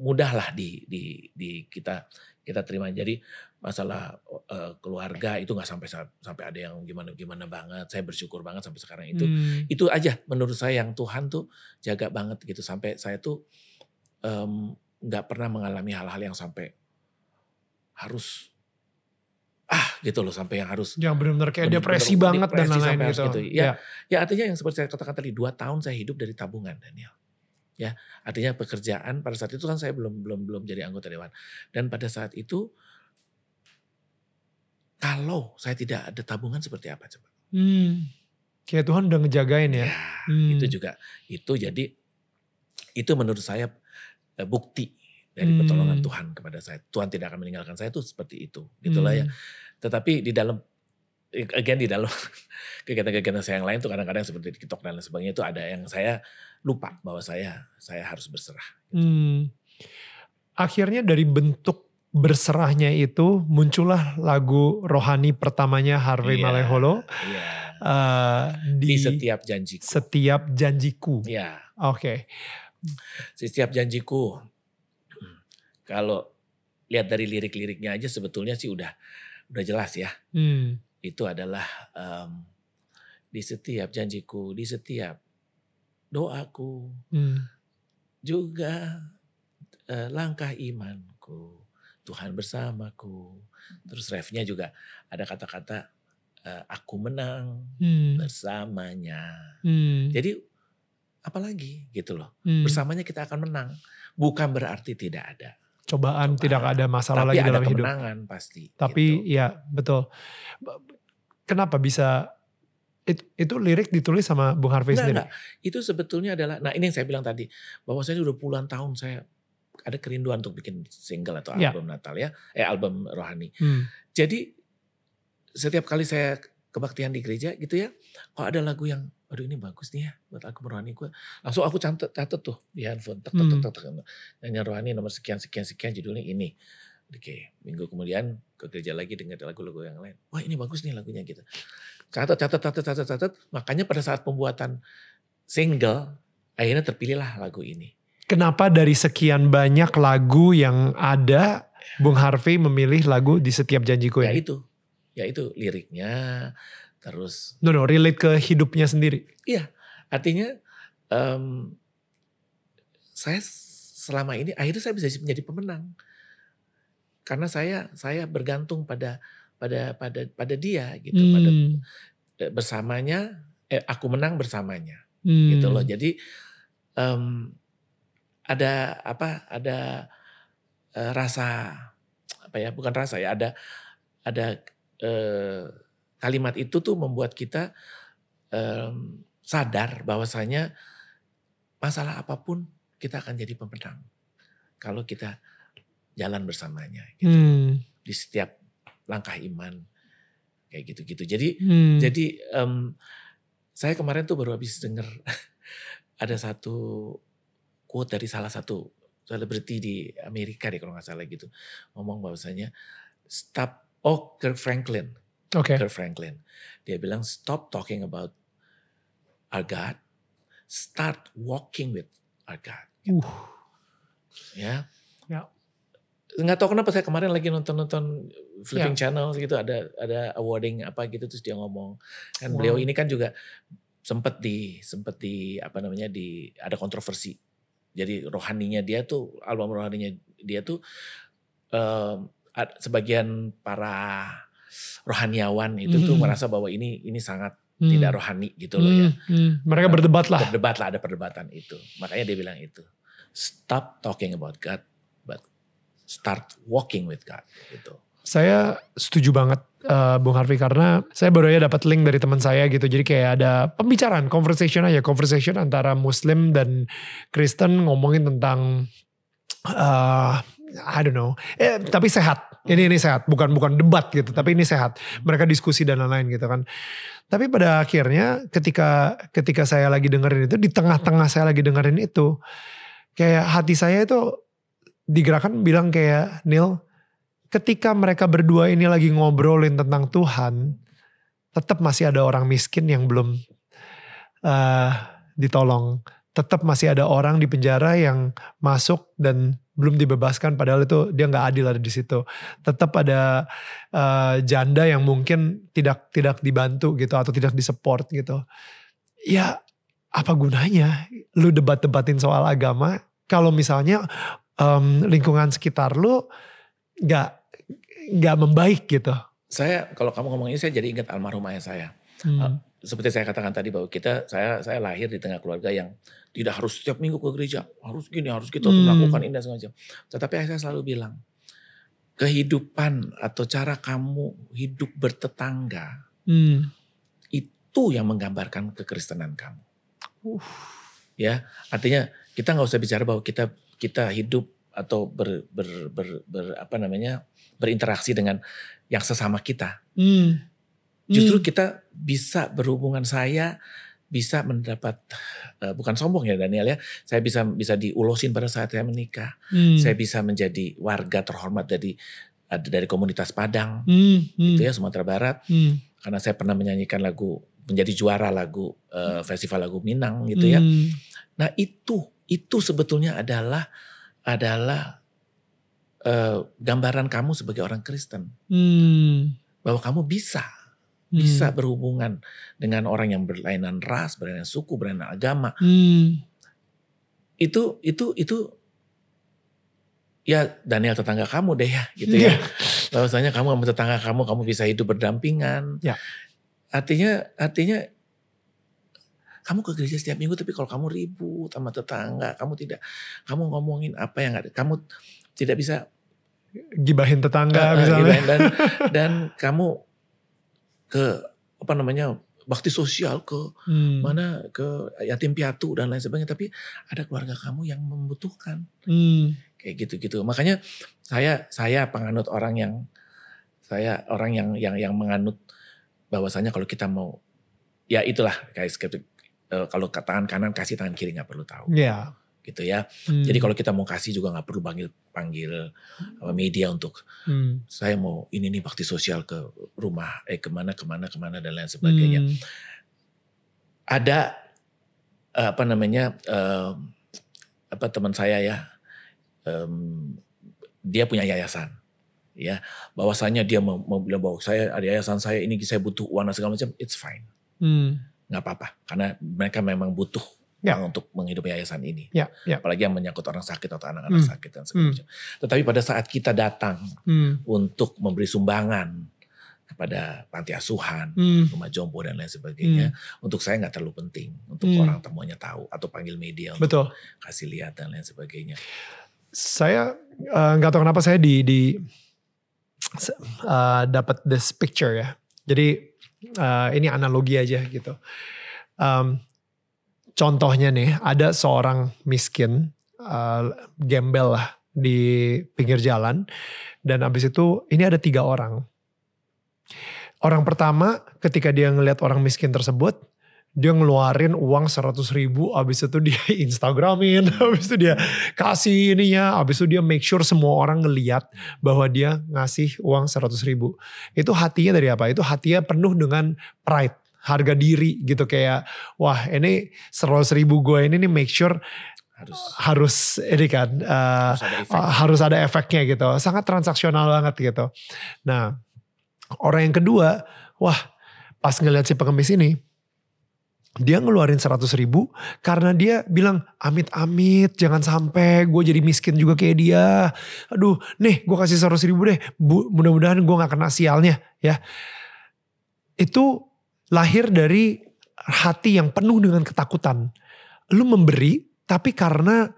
mudahlah di di di kita kita terima. Jadi masalah uh, keluarga itu nggak sampai sampai ada yang gimana gimana banget. Saya bersyukur banget sampai sekarang itu. Hmm. Itu aja menurut saya yang Tuhan tuh jaga banget gitu sampai saya tuh nggak um, pernah mengalami hal-hal yang sampai harus ah gitu loh sampai yang harus yang benar-benar kayak bener -bener depresi banget depresi dan lain-lain gitu. gitu. Ya, ya, ya artinya yang seperti saya katakan tadi dua tahun saya hidup dari tabungan Daniel ya artinya pekerjaan pada saat itu kan saya belum belum belum jadi anggota dewan dan pada saat itu kalau saya tidak ada tabungan seperti apa coba hmm. kayak Tuhan udah ngejagain ya, ya hmm. itu juga itu jadi itu menurut saya eh, bukti dari hmm. pertolongan Tuhan kepada saya Tuhan tidak akan meninggalkan saya itu seperti itu gitulah ya. hmm. ya tetapi di dalam again di dalam kegiatan-kegiatan saya yang lain tuh kadang-kadang seperti di TikTok dan lain sebagainya itu ada yang saya lupa bahwa saya saya harus berserah. Gitu. Hmm. Akhirnya dari bentuk berserahnya itu muncullah lagu rohani pertamanya Harvey yeah, Maleholo. Yeah. Uh, di, di setiap janjiku. Setiap janjiku. Ya. Yeah. Oke. Okay. Setiap janjiku. Kalau lihat dari lirik-liriknya aja sebetulnya sih udah udah jelas ya. Hmm itu adalah um, di setiap janjiku, di setiap doaku, hmm. juga uh, langkah imanku, Tuhan bersamaku. Terus refnya juga ada kata-kata uh, aku menang hmm. bersamanya. Hmm. Jadi apalagi gitu loh, hmm. bersamanya kita akan menang. Bukan berarti tidak ada cobaan, cobaan. tidak ada masalah Tapi lagi ada dalam hidup. pasti. Tapi gitu. ya betul. Kenapa bisa it, itu lirik ditulis sama Bung Harvey enggak, sendiri? Enggak. Itu sebetulnya adalah, nah ini yang saya bilang tadi, bahwa saya udah puluhan tahun saya ada kerinduan untuk bikin single atau ya. album ya. Natal ya, eh album rohani. Hmm. Jadi setiap kali saya kebaktian di gereja gitu ya, kok ada lagu yang aduh ini bagus nih ya buat aku rohani gue langsung aku catat catat tuh di handphone tek tek tek tek, tek. nyanyi rohani nomor sekian sekian sekian judulnya ini. Oke minggu kemudian ke gereja lagi dengar lagu-lagu yang lain. Wah ini bagus nih lagunya gitu. Catat catat catat catat catat makanya pada saat pembuatan single akhirnya terpilihlah lagu ini. Kenapa dari sekian banyak lagu yang ada Bung Harvey memilih lagu di setiap janjiku ya itu ya itu liriknya terus no no relate ke hidupnya sendiri iya artinya um, saya selama ini akhirnya saya bisa menjadi pemenang karena saya saya bergantung pada pada pada pada dia gitu hmm. pada bersamanya eh, aku menang bersamanya hmm. gitu loh jadi um, ada apa ada uh, rasa apa ya bukan rasa ya ada ada uh, kalimat itu tuh membuat kita um, sadar bahwasanya masalah apa pun kita akan jadi pemenang kalau kita jalan bersamanya gitu hmm. di setiap langkah iman kayak gitu-gitu jadi hmm. jadi um, saya kemarin tuh baru habis dengar ada satu quote dari salah satu selebriti di Amerika deh kalau nggak salah gitu ngomong bahwasanya stop oh Kirk Franklin. Okay. Kirk Franklin dia bilang stop talking about our God start walking with our God gitu. Uh. ya Ya. nggak tahu kenapa saya kemarin lagi nonton nonton flipping Ya. channel gitu ada ada awarding apa gitu terus dia ngomong kan Wow. beliau ini kan juga sempat di sempat di apa namanya di ada kontroversi jadi rohaninya dia tuh album rohaninya dia tuh ad- sebagian para rohaniawan itu tuh Mhm. merasa bahwa ini ini sangat Hmm. tidak rohani gitu loh ya Hmm, hmm. Mereka berdebat lah. berdebat lah ada perdebatan itu makanya dia bilang itu stop talking about God but start walking with God gitu Saya setuju banget eh, Bung Harvey karena saya baru aja dapat link dari teman saya gitu. Jadi kayak ada pembicaraan, conversation aja, conversation antara Muslim dan Kristen ngomongin tentang eh I don't know. Eh, tapi sehat. Ini ini sehat, bukan bukan debat gitu, tapi ini sehat. Mereka diskusi dan lain-lain gitu kan. Tapi pada akhirnya ketika ketika saya lagi dengerin itu di tengah-tengah saya lagi dengerin itu kayak hati saya itu digerakkan bilang kayak Neil ketika mereka berdua ini lagi ngobrolin tentang Tuhan, tetap masih ada orang miskin yang belum eh, ditolong. Tetap masih ada orang di penjara yang masuk dan belum dibebaskan padahal itu dia nggak adil ada di situ. Tetap ada eh, janda yang mungkin tidak tidak dibantu gitu atau tidak disupport gitu. Ya apa gunanya lu debat-debatin soal agama kalau misalnya em, lingkungan sekitar lu nggak nggak membaik gitu. saya kalau kamu ngomong ini saya jadi ingat almarhum ayah saya Hmm. Seperti saya katakan tadi bahwa kita saya saya lahir di tengah keluarga yang tidak harus setiap minggu ke gereja harus gini harus kita Hmm. melakukan ini dan segala macam tetapi saya selalu bilang kehidupan atau cara kamu hidup bertetangga Hmm. itu yang menggambarkan kekristenan kamu Uh. ya artinya kita nggak usah bicara bahwa kita kita hidup atau ber, ber, ber, ber- apa namanya berinteraksi dengan yang sesama kita Hmm. Justru Hmm. kita bisa berhubungan saya bisa mendapat eh, bukan sombong ya Daniel ya saya bisa bisa diulosin pada saat saya menikah Hmm. saya bisa menjadi warga terhormat dari ada dari komunitas Padang Hmm. Hmm. gitu ya Sumatera Barat Hmm. karena saya pernah menyanyikan lagu menjadi juara lagu eh, festival lagu Minang gitu ya Hmm. Nah itu itu sebetulnya adalah adalah eh, gambaran kamu sebagai orang Kristen Hmm. bahwa kamu bisa Hmm. bisa berhubungan dengan orang yang berlainan ras, berlainan suku, berlainan agama. Hmm. Itu itu itu ya Daniel tetangga kamu deh ya gitu ya. Iya. Bahwasanya kamu sama tetangga kamu kamu bisa hidup berdampingan. Ya. Artinya artinya kamu ke gereja setiap minggu tapi kalau kamu ribut sama tetangga, kamu tidak kamu ngomongin apa yang ada, kamu tidak bisa Gibahin tetangga eh, misalnya. gitu, dan dan kamu ke apa namanya bakti sosial ke Hmm. mana ke yatim piatu dan lain sebagainya tapi ada keluarga kamu yang membutuhkan Hmm. kayak gitu-gitu makanya saya saya penganut orang yang saya orang yang yang yang menganut bahwasanya kalau kita mau ya itulah guys gitu, eh, kalau tangan kanan kasih tangan kiri nggak perlu tahu Ya. Gitu ya Hmm. jadi kalau kita mau kasih juga nggak perlu panggil panggil apa, media untuk Hmm. saya mau ini nih bakti sosial ke rumah eh ke mana ke mana ke mana dan lain sebagainya Hmm. ada eh, apa namanya em, apa teman saya ya em, dia punya yayasan ya bahwasanya dia mau, mau bilang bahwa saya ada yayasan saya ini saya butuh uang segala macam it's fine Hmm. nggak apa-apa karena mereka memang butuh Ya. untuk menghidupi yayasan ini Ya, ya. apalagi yang menyangkut orang sakit atau anak-anak Hmm. sakit dan segala Hmm. macam tetapi pada saat kita datang Hmm. untuk memberi sumbangan kepada panti asuhan Hmm. rumah jompo dan lain sebagainya untuk saya nggak terlalu penting untuk Hmm. orang temuannya tahu atau panggil media untuk Betul. kasih lihat dan lain sebagainya Saya eh, nggak tahu kenapa saya di di eh, dapat this picture ya. Jadi eh, ini analogi aja gitu. Em, contohnya nih ada seorang miskin eh, gembel lah di pinggir jalan dan abis itu ini ada tiga orang. Orang pertama ketika dia ngelihat orang miskin tersebut dia ngeluarin uang 100 ribu, abis itu dia Instagramin, abis itu dia kasih ininya, abis itu dia make sure semua orang ngeliat bahwa dia ngasih uang 100 ribu. Itu hatinya dari apa? Itu hatinya penuh dengan pride, harga diri gitu kayak, wah ini 100 ribu gue ini nih make sure harus harus ini kan uh, harus, ada efek. uh, harus ada efeknya gitu sangat transaksional banget gitu nah orang yang kedua wah pas ngeliat si pengemis ini dia ngeluarin 100 ribu karena dia bilang amit-amit jangan sampai gue jadi miskin juga kayak dia. Aduh nih gue kasih 100 ribu deh mudah-mudahan gue gak kena sialnya ya. Itu lahir dari hati yang penuh dengan ketakutan. Lu memberi tapi karena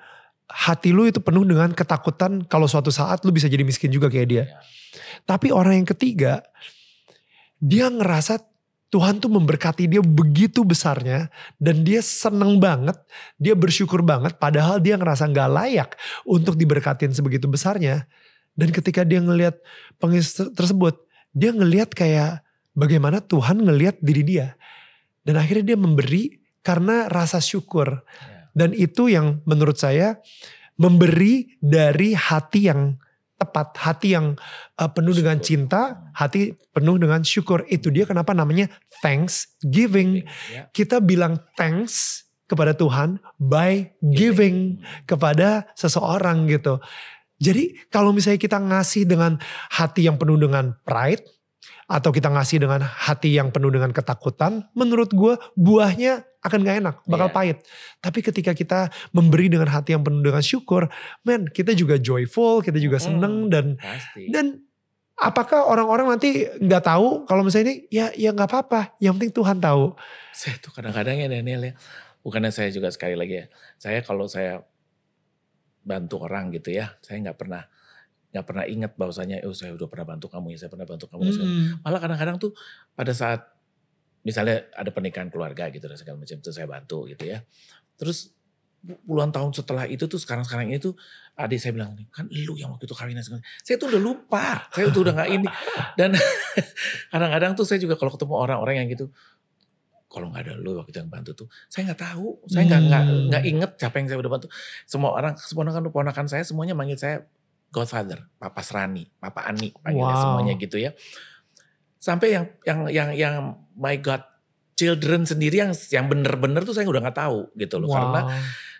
hati lu itu penuh dengan ketakutan kalau suatu saat lu bisa jadi miskin juga kayak dia. Tapi orang yang ketiga dia ngerasa Tuhan tuh memberkati dia begitu besarnya dan dia seneng banget, dia bersyukur banget padahal dia ngerasa gak layak untuk diberkatin sebegitu besarnya. Dan ketika dia ngelihat pengis tersebut, dia ngelihat kayak bagaimana Tuhan ngelihat diri dia. Dan akhirnya dia memberi karena rasa syukur. Ya. Dan itu yang menurut saya memberi dari hati yang tepat, hati yang uh, penuh syukur. dengan cinta, hati penuh dengan syukur. Itu dia kenapa namanya thanksgiving. Yeah. Kita bilang thanks kepada Tuhan by giving kepada seseorang gitu. Jadi kalau misalnya kita ngasih dengan hati yang penuh dengan pride, atau kita ngasih dengan hati yang penuh dengan ketakutan, menurut gue buahnya akan gak enak, bakal yeah. pahit. Tapi ketika kita memberi dengan hati yang penuh dengan syukur, men, kita juga joyful, kita juga seneng dan pasti. dan apakah orang-orang nanti nggak tahu kalau misalnya ini ya ya nggak apa-apa, yang penting Tuhan tahu. Saya tuh kadang-kadang ya Daniel ya, bukannya saya juga sekali lagi ya, saya kalau saya bantu orang gitu ya, saya nggak pernah nggak pernah ingat bahwasanya oh saya udah pernah bantu kamu ya saya pernah bantu kamu hmm. malah kadang-kadang tuh pada saat misalnya ada pernikahan keluarga gitu dan segala macam itu saya bantu gitu ya. Terus puluhan tahun setelah itu tuh sekarang-sekarang ini tuh adik saya bilang kan lu yang waktu itu kawin saya tuh udah lupa saya tuh udah nggak ini. Dan kadang-kadang tuh saya juga kalau ketemu orang-orang yang gitu kalau nggak ada lu waktu itu yang bantu tuh saya nggak tahu saya nggak hmm. nggak inget siapa yang saya udah bantu. Semua orang semua orang ponakan saya semuanya manggil saya Godfather, Papa Serani, Papa Ani, panggilnya wow. semuanya gitu ya. Sampai yang yang yang yang my God children sendiri yang yang bener-bener tuh saya udah nggak tahu gitu loh wow. karena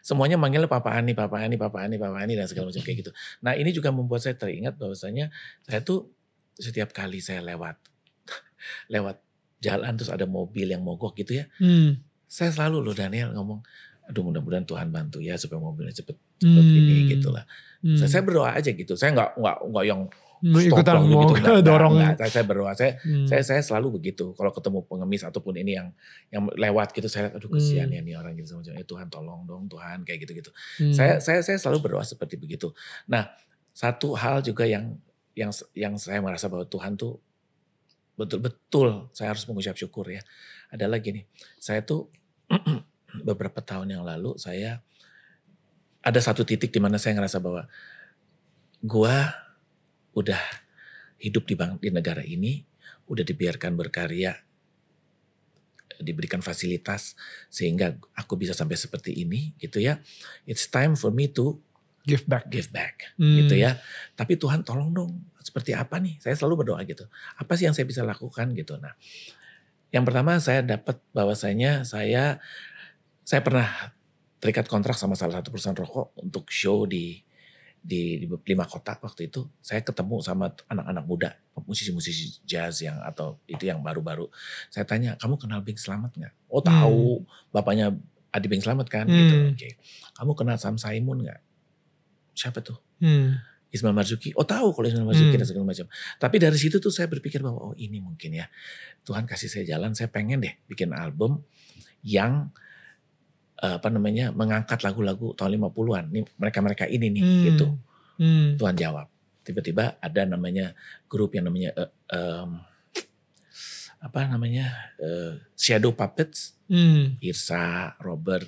semuanya manggilnya Papa Ani, Papa Ani, Papa Ani, Papa Ani dan segala macam kayak gitu. Nah ini juga membuat saya teringat bahwasanya saya tuh setiap kali saya lewat lewat jalan terus ada mobil yang mogok gitu ya, hmm. saya selalu loh Daniel ngomong, aduh mudah-mudahan Tuhan bantu ya supaya mobilnya cepet cepet hmm. ini gitu lah. Hmm. Saya, saya berdoa aja gitu. Saya nggak nggak nggak yang ikutan mau gitu. Enggak, dorong. Enggak, saya, saya berdoa. Saya, hmm. saya saya selalu begitu. Kalau ketemu pengemis ataupun ini yang yang lewat gitu, saya aduh kesian hmm. ya nih orang gitu semacam. Eh Tuhan tolong dong Tuhan kayak gitu gitu. Hmm. Saya saya saya selalu berdoa seperti begitu. Nah satu hal juga yang yang yang saya merasa bahwa Tuhan tuh betul-betul saya harus mengucap syukur ya. Adalah gini, saya tuh beberapa tahun yang lalu saya ada satu titik di mana saya ngerasa bahwa gua udah hidup di bang, di negara ini, udah dibiarkan berkarya, diberikan fasilitas sehingga aku bisa sampai seperti ini gitu ya. It's time for me to give back, give back hmm. gitu ya. Tapi Tuhan tolong dong, seperti apa nih? Saya selalu berdoa gitu. Apa sih yang saya bisa lakukan gitu. Nah, yang pertama saya dapat bahwasanya saya saya pernah terikat kontrak sama salah satu perusahaan rokok untuk show di di, di lima kota waktu itu. Saya ketemu sama anak-anak muda musisi-musisi jazz yang atau itu yang baru-baru. Saya tanya kamu kenal Bing Slamet nggak? Oh tahu. Hmm. bapaknya Adi Bing Slamet kan? Hmm. gitu oke. Okay. kamu kenal Sam Simon nggak? Siapa tuh? Hmm. Ismail Marzuki. Oh tahu kalau Ismail Marzuki hmm. dan segala macam. Tapi dari situ tuh saya berpikir bahwa oh ini mungkin ya. Tuhan kasih saya jalan. Saya pengen deh bikin album yang apa namanya mengangkat lagu-lagu tahun 50-an. Nih mereka-mereka ini nih hmm. gitu. Hmm. Tuhan jawab. Tiba-tiba ada namanya grup yang namanya uh, um, apa namanya uh, Shadow Puppets, hmm. Irsa, Robert.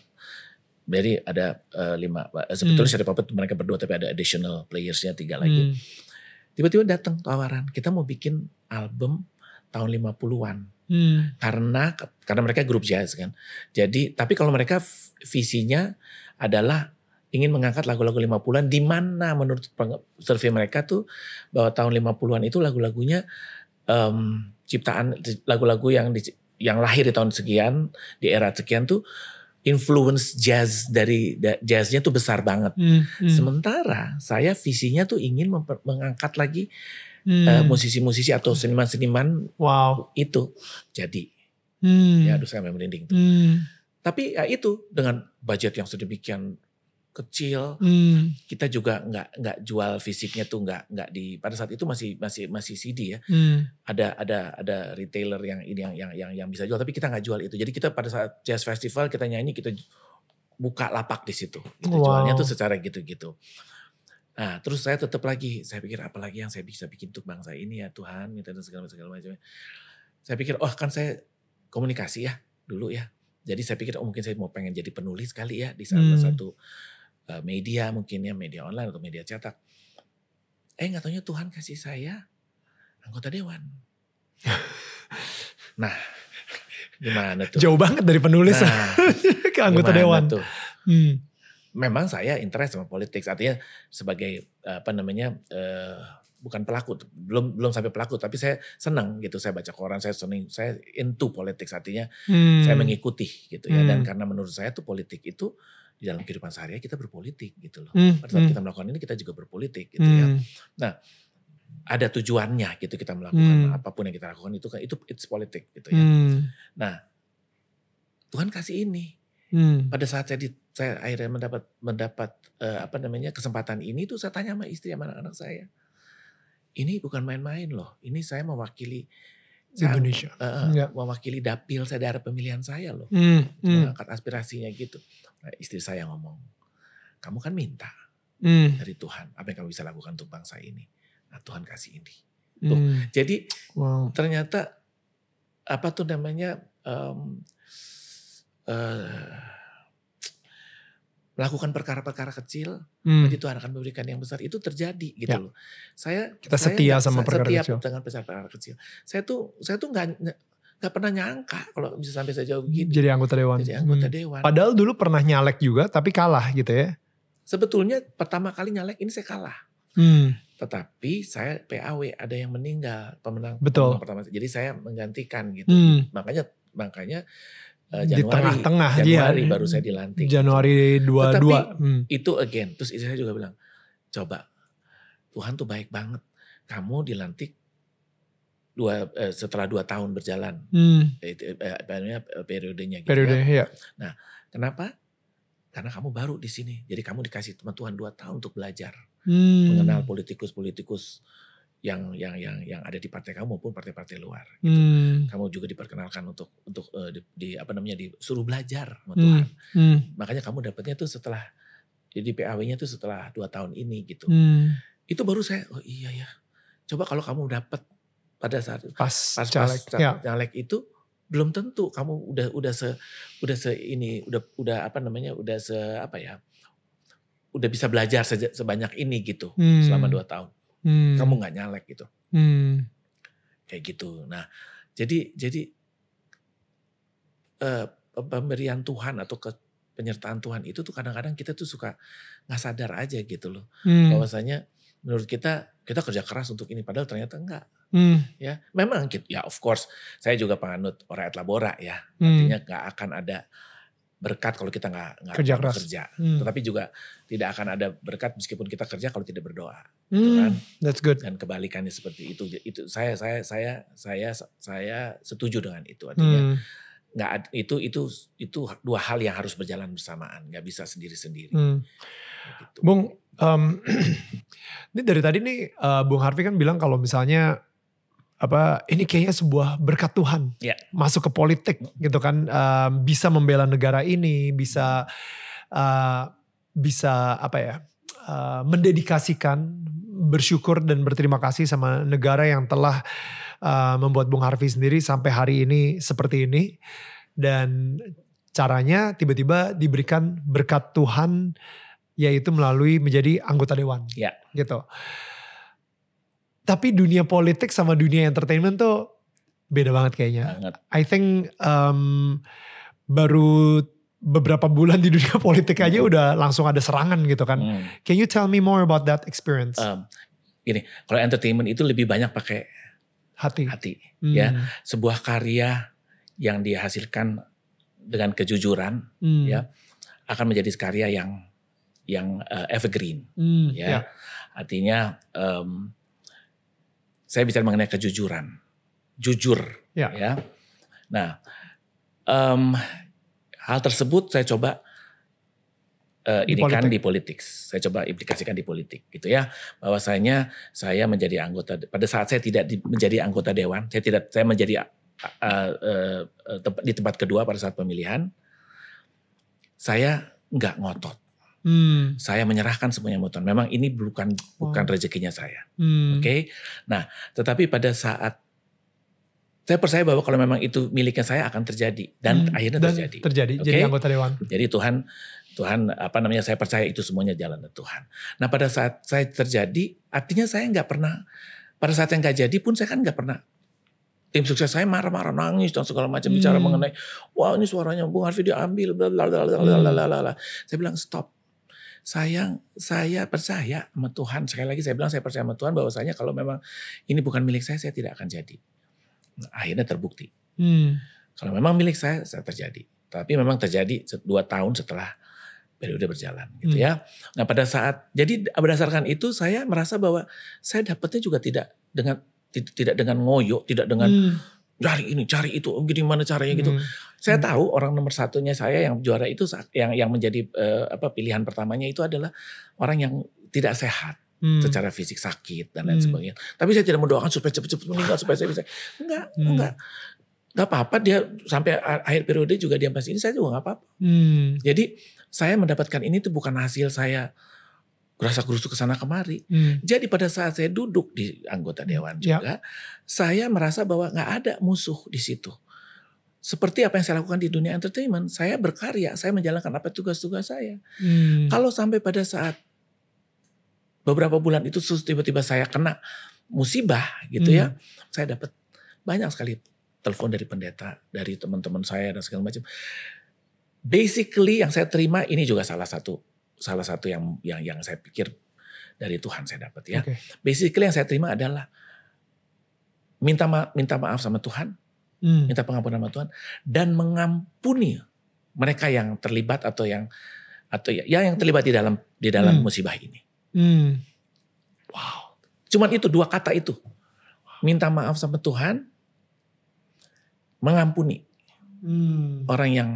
Jadi ada uh, lima. Sebetulnya hmm. Shadow Puppets mereka berdua tapi ada additional playersnya tiga lagi. Hmm. Tiba-tiba datang tawaran kita mau bikin album tahun 50-an hmm. karena karena mereka grup jazz kan. Jadi tapi kalau mereka visinya adalah ingin mengangkat lagu-lagu 50-an di mana menurut survei mereka tuh bahwa tahun 50-an itu lagu-lagunya um, ciptaan lagu-lagu yang di, yang lahir di tahun sekian di era sekian tuh influence jazz dari jazznya tuh besar banget. Hmm, hmm. Sementara saya visinya tuh ingin mengangkat lagi hmm. uh, musisi-musisi atau seniman-seniman wow itu jadi. Hmm. Ya aduh saya merinding tuh. Hmm. Tapi ya itu dengan budget yang sedemikian kecil. Hmm. Kita juga nggak nggak jual fisiknya tuh nggak nggak di pada saat itu masih masih masih CD ya. Hmm. Ada ada ada retailer yang ini yang yang yang yang bisa jual tapi kita nggak jual itu. Jadi kita pada saat jazz festival kita nyanyi kita buka lapak di situ. Kita wow. jualnya tuh secara gitu-gitu. Nah, terus saya tetap lagi, saya pikir apa lagi yang saya bisa bikin untuk bangsa ini ya Tuhan, minta dan segala segala macam. Saya pikir, oh kan saya komunikasi ya dulu ya. Jadi saya pikir, oh mungkin saya mau pengen jadi penulis kali ya di salah hmm. satu media mungkin ya media online atau media cetak. Eh nggak taunya Tuhan kasih saya anggota dewan. nah, gimana tuh? Jauh banget dari penulis nah, ke anggota dewan. Tuh? Hmm. Memang saya interest sama politik, artinya sebagai apa namanya uh, bukan pelaku, belum belum sampai pelaku, tapi saya senang gitu. Saya baca koran, saya senang, saya into politik, artinya hmm. saya mengikuti gitu ya. Hmm. Dan karena menurut saya tuh politik itu di dalam kehidupan sehari kita berpolitik gitu loh. Hmm, Pada saat hmm. kita melakukan ini kita juga berpolitik gitu ya. hmm. ya. Nah, ada tujuannya gitu kita melakukan hmm. apa pun yang kita lakukan itu kan itu it's politik gitu ya. Hmm. Nah, Tuhan kasih ini. Hmm. Pada saat saya di, saya akhirnya mendapat mendapat uh, apa namanya kesempatan ini tuh saya tanya sama istri sama anak-anak saya. Ini bukan main-main loh. Ini saya mewakili Indonesia. Uh, ya. Mewakili dapil saya daerah pemilihan saya loh. Hmm, hmm. Mengangkat aspirasinya gitu. Nah, istri saya ngomong, kamu kan minta hmm. dari Tuhan. Apa yang kamu bisa lakukan untuk bangsa ini? Nah Tuhan kasih ini. Tuh, hmm. Jadi wow. ternyata apa tuh namanya um, uh, melakukan perkara-perkara kecil, hmm. nanti Tuhan akan memberikan yang besar. Itu terjadi gitu ya. loh. Saya kita setia saya, sama perkara setia kecil. dengan perkara kecil. Saya tuh saya tuh nggak nggak pernah nyangka kalau bisa sampai sejauh begini. Jadi anggota dewan. Jadi anggota hmm. dewan. Padahal dulu pernah nyalek juga, tapi kalah gitu ya. Sebetulnya pertama kali nyalek ini saya kalah. Hmm. Tetapi saya PAW ada yang meninggal pemenang, Betul. pemenang pertama. Jadi saya menggantikan gitu. Hmm. Makanya makanya uh, Januari, di tengah-tengah Januari ya. baru saya dilantik. Januari 22. Tetapi hmm. itu again, terus istri saya juga bilang, coba Tuhan tuh baik banget. Kamu dilantik dua eh, setelah dua tahun berjalan, hmm. eh, eh, periodenya. Gitu Periode, ya. ya. Nah, kenapa? Karena kamu baru di sini, jadi kamu dikasih teman Tuhan dua tahun untuk belajar, hmm. mengenal politikus-politikus yang yang yang yang ada di partai kamu maupun partai-partai luar. Gitu. Hmm. Kamu juga diperkenalkan untuk untuk uh, di, di apa namanya disuruh belajar sama hmm. Tuhan. Hmm. Makanya kamu dapatnya tuh setelah jadi PAW-nya tuh setelah dua tahun ini gitu. Hmm. Itu baru saya oh iya ya. Coba kalau kamu dapat pada saat pas pas caleg, pas, ya. caleg itu belum tentu kamu udah udah se udah se ini udah udah apa namanya udah se apa ya udah bisa belajar sebanyak ini gitu hmm. selama dua tahun hmm. kamu nggak nyalek gitu hmm. kayak gitu nah jadi jadi uh, pemberian Tuhan atau ke penyertaan Tuhan itu tuh kadang-kadang kita tuh suka nggak sadar aja gitu loh hmm. bahwasanya menurut kita kita kerja keras untuk ini padahal ternyata enggak hmm. ya memang ya of course saya juga penganut ora et labora ya hmm. artinya nggak akan ada berkat kalau kita nggak nggak kerja keras. kerja. Hmm. Tetapi juga tidak akan ada berkat meskipun kita kerja kalau tidak berdoa. Gitu hmm. Gitu kan? That's good. Dan kebalikannya seperti itu. Itu saya saya saya saya saya setuju dengan itu. Artinya hmm. nggak hmm. itu itu itu dua hal yang harus berjalan bersamaan. Nggak bisa sendiri sendiri. Hmm. Gitu. Bung, um, ini dari tadi nih uh, Bung Harvey kan bilang kalau misalnya apa ini kayaknya sebuah berkat Tuhan yeah. masuk ke politik gitu kan uh, bisa membela negara ini bisa uh, bisa apa ya uh, mendedikasikan bersyukur dan berterima kasih sama negara yang telah uh, membuat Bung Harvey sendiri sampai hari ini seperti ini dan caranya tiba-tiba diberikan berkat Tuhan yaitu melalui menjadi anggota dewan yeah. gitu tapi dunia politik sama dunia entertainment tuh beda banget kayaknya. Banget. I think um, baru beberapa bulan di dunia politik aja udah langsung ada serangan gitu kan. Hmm. Can you tell me more about that experience? Um, gini, kalau entertainment itu lebih banyak pakai hati. hati. Hmm. ya. Sebuah karya yang dihasilkan dengan kejujuran Hmm. ya akan menjadi karya yang yang uh, evergreen. Hmm. ya. Ya. Artinya em, saya bicara mengenai kejujuran, jujur, Ya. Nah, em, hal tersebut saya coba eh, Di ini kan politik. di politik. Saya coba implikasikan di politik, gitu ya. Bahwasanya saya menjadi anggota pada saat saya tidak di- menjadi anggota dewan, saya tidak saya menjadi eh, eh, eh, tempat- di tempat kedua pada saat pemilihan, saya nggak ngotot. Hmm. Saya menyerahkan semuanya Tuhan. Memang ini bukan bukan Wow. rezekinya saya. Hmm. Oke. Nah, tetapi pada saat saya percaya bahwa kalau memang itu miliknya saya akan terjadi dan hmm, akhirnya dan terjadi. Terjadi okay? jadi anggota dewan. Jadi Tuhan Tuhan apa namanya saya percaya itu semuanya jalan Tuhan. Nah pada saat saya terjadi artinya saya nggak pernah pada saat yang nggak jadi pun saya kan nggak pernah tim sukses saya marah-marah nangis dan segala macam hmm. bicara mengenai wah ini suaranya Bung Harfi diambil bla bla bla bla bla hmm. bla bla. Saya bilang stop. sayang saya percaya sama Tuhan. Sekali lagi saya bilang saya percaya sama Tuhan bahwasanya kalau memang ini bukan milik saya saya tidak akan jadi. Nah, akhirnya terbukti. Hmm. Kalau memang milik saya, saya terjadi. Tapi memang terjadi dua tahun setelah periode berjalan, gitu Hmm. ya. Nah pada saat, jadi berdasarkan itu saya merasa bahwa saya dapatnya juga tidak dengan ti- tidak dengan ngoyo, tidak dengan Hmm. cari ini, cari itu, gimana caranya gitu. Hmm. Saya Hmm. tahu orang nomor satunya saya yang juara itu yang yang menjadi eh, apa pilihan pertamanya itu adalah orang yang tidak sehat Hmm. secara fisik sakit dan lain Hmm. sebagainya. Tapi saya tidak mendoakan supaya cepat-cepat meninggal supaya saya bisa. Enggak, Hmm. enggak. Enggak apa-apa dia sampai akhir periode juga dia masih ini saya juga enggak apa-apa. Hmm. Jadi saya mendapatkan ini tuh bukan hasil saya gerasa gerusuk ke sana kemari. Hmm. Jadi pada saat saya duduk di anggota dewan Ya. juga, saya merasa bahwa nggak ada musuh di situ. Seperti apa yang saya lakukan di dunia entertainment, saya berkarya, saya menjalankan apa tugas-tugas saya. Hmm. Kalau sampai pada saat beberapa bulan itu tiba-tiba saya kena musibah gitu Hmm. ya, saya dapat banyak sekali telepon dari pendeta, dari teman-teman saya dan segala macam. Basically yang saya terima ini juga salah satu salah satu yang yang yang saya pikir dari Tuhan saya dapat ya. Oke. Basically yang saya terima adalah minta ma minta maaf sama Tuhan, Hmm. minta pengampunan sama Tuhan dan mengampuni mereka yang terlibat atau yang atau ya, ya yang terlibat di dalam di dalam Hmm. musibah ini. Hmm. Wow. Cuman itu dua kata itu. Minta maaf sama Tuhan, mengampuni Hmm. orang yang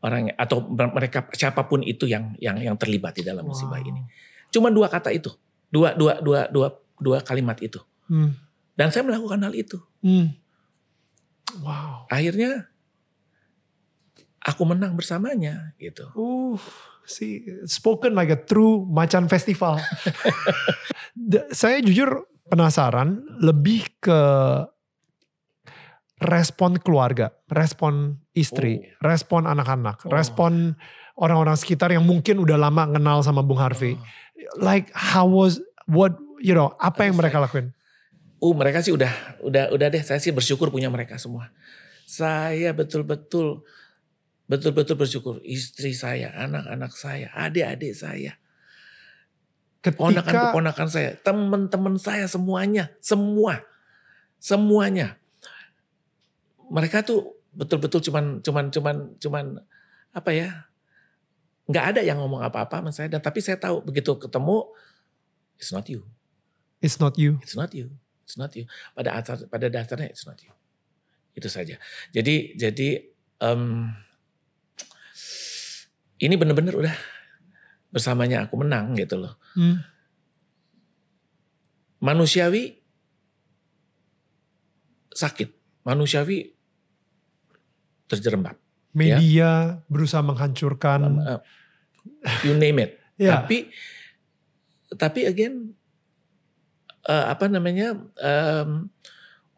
orang yang- atau mereka siapa pun itu yang yang yang terlibat di dalam musibah Wow. ini. Cuman dua kata itu. Dua dua dua dua dua kalimat itu. Hmm. Dan saya melakukan hal itu. Hmm. Wow. Akhirnya aku menang bersamanya gitu. Uh, see, spoken like a true macan festival. Saya jujur penasaran lebih ke respon keluarga, respon istri, Oh. respon anak-anak, Oh. respon orang-orang sekitar yang mungkin udah lama kenal sama Bung Harvey. Oh. Like how was what you know apa yang mereka lakuin? Uh, mereka sih udah udah udah deh. Saya sih bersyukur punya mereka semua. Saya betul-betul betul-betul bersyukur istri saya, anak-anak saya, adik-adik saya, Ketika ponakan-keponakan saya, teman-teman saya semuanya, semua, semuanya. Mereka tuh betul-betul cuman cuman cuman cuman apa ya? nggak ada yang ngomong apa-apa sama saya dan tapi saya tahu begitu ketemu it's not you. it's not you. It's not you. It's not you. Pada asar, pada dasarnya it's not you. Itu saja. Jadi jadi em, ini benar-benar udah bersamanya aku menang gitu loh. Hmm. Manusiawi sakit, manusiawi terjerembab. Media berusaha menghancurkan. Eh, you name it. Ya. Tapi tapi again eh, apa namanya? em,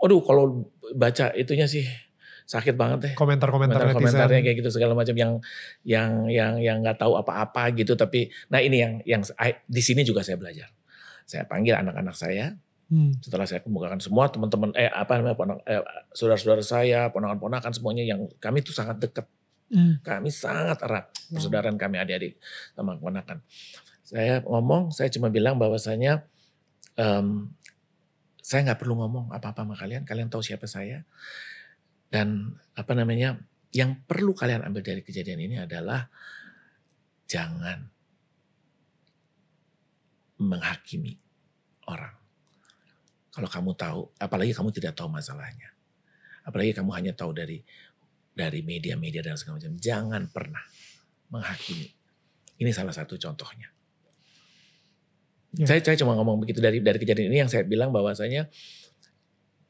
aduh kalau baca itunya sih sakit banget deh. komentar-komentar netizen. Komentar-komentarnya kayak gitu segala macam yang yang yang yang nggak tahu apa-apa gitu tapi nah ini yang yang di sini juga saya belajar. Saya panggil anak-anak saya, Hmm. Setelah saya kemukakan semua teman-teman eh apa namanya ponak, eh, saudara-saudara saya, ponakan-ponakan semuanya yang kami itu sangat dekat. Hmm. Kami sangat erat persaudaraan kami adik-adik sama ponakan. Saya ngomong, saya cuma bilang bahwasanya um, saya nggak perlu ngomong apa-apa sama kalian, kalian tahu siapa saya. Dan apa namanya, yang perlu kalian ambil dari kejadian ini adalah jangan menghakimi orang. Kalau kamu tahu, apalagi kamu tidak tahu masalahnya. Apalagi kamu hanya tahu dari dari media-media dan segala macam. Jangan pernah menghakimi. Ini salah satu contohnya. Ya. Saya saya cuma ngomong begitu dari dari kejadian ini yang saya bilang bahwasanya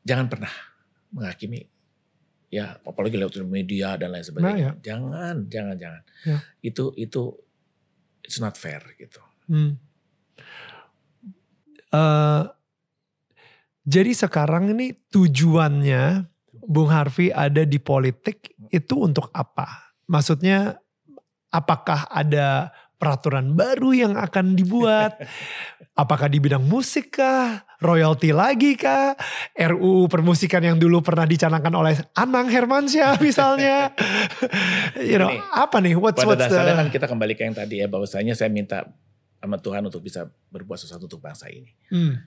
jangan pernah menghakimi ya apalagi lewat media dan lain sebagainya. Nah, ya. Jangan, jangan, jangan. Ya. Itu itu it's not fair gitu. Hmm. Uh, jadi sekarang ini tujuannya Bung Harvey ada di politik itu untuk apa? Maksudnya apakah ada peraturan baru yang akan dibuat? Apakah di bidang musik kah? Royalti lagi kah? RUU permusikan yang dulu pernah dicanangkan oleh Anang Hermansyah misalnya. you know, ini, apa nih? What's, pada what's dasarnya the... kan kita kembali ke yang tadi ya, bahwasanya saya minta sama Tuhan untuk bisa berbuat sesuatu untuk bangsa ini. Hmm.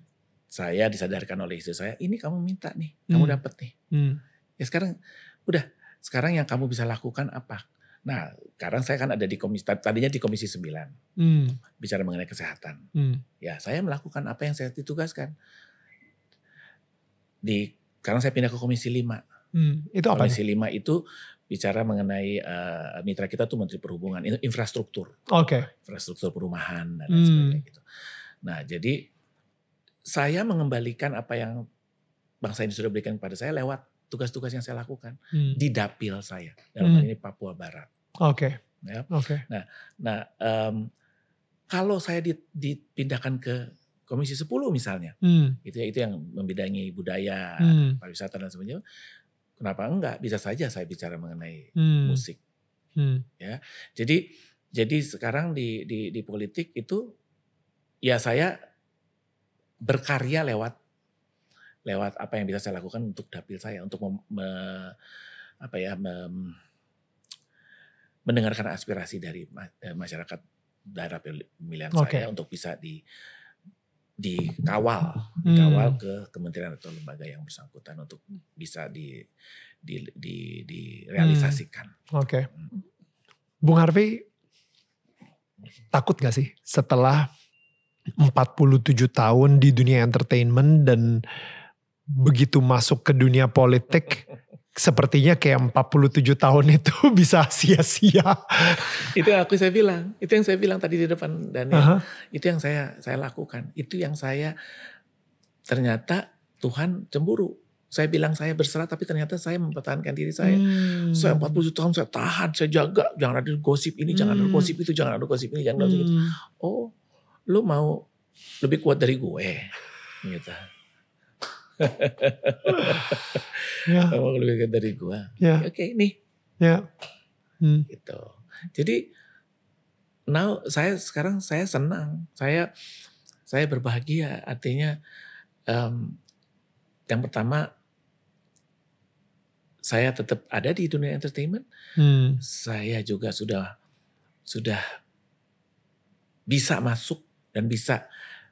Saya disadarkan oleh istri saya, ini kamu minta nih, kamu hmm. dapat nih. Hmm. Ya sekarang, udah, sekarang yang kamu bisa lakukan apa? Nah, sekarang saya kan ada di komisi tadinya di komisi 9. Hmm. Bicara mengenai kesehatan. Hmm. Ya, saya melakukan apa yang saya ditugaskan. Di sekarang saya pindah ke komisi 5. Hmm. Itu apa? Komisi nih? 5 itu bicara mengenai uh, mitra kita tuh Menteri Perhubungan, infrastruktur. Oke. Okay. Infrastruktur perumahan dan hmm. sebagainya gitu. Nah, jadi saya mengembalikan apa yang bangsa ini sudah berikan kepada saya lewat tugas-tugas yang saya lakukan hmm. di dapil saya dalam hmm. hal ini Papua Barat. Oke. Okay. Ya. Oke. Okay. Nah, nah um, kalau saya dipindahkan ke Komisi 10 misalnya, hmm. itu ya itu yang membidangi budaya, hmm. pariwisata dan sebagainya. Kenapa enggak? Bisa saja saya bicara mengenai hmm. musik. Hmm. Ya. Jadi jadi sekarang di di di politik itu ya saya berkarya lewat lewat apa yang bisa saya lakukan untuk dapil saya untuk mem, me, apa ya mem, mendengarkan aspirasi dari eh, masyarakat daerah pemilihan okay. saya untuk bisa di dikawal, hmm. dikawal ke kementerian atau lembaga yang bersangkutan untuk bisa di di di direalisasikan. Hmm. Oke. Okay. Hmm. Bung Harvey takut gak sih setelah 47 tahun di dunia entertainment dan begitu masuk ke dunia politik sepertinya kayak 47 tahun itu bisa sia-sia. itu yang aku saya bilang, itu yang saya bilang tadi di depan Daniel. Uh -huh. Itu yang saya saya lakukan. Itu yang saya ternyata Tuhan cemburu. Saya bilang saya berserah tapi ternyata saya mempertahankan diri saya. Hmm. Saya 40 tahun saya tahan, saya jaga. Jangan ada gosip ini, hmm. jangan ada gosip itu, jangan ada gosip ini, jangan ada gosip itu. Hmm. Oh, lu mau lebih kuat dari gue. Gitu ya. Kamu lebih dari gua. Ya. Oke, okay, nih. Ya. Hmm. Gitu. Jadi now saya sekarang saya senang. Saya saya berbahagia. Artinya um, yang pertama saya tetap ada di dunia entertainment. Hmm. Saya juga sudah sudah bisa masuk dan bisa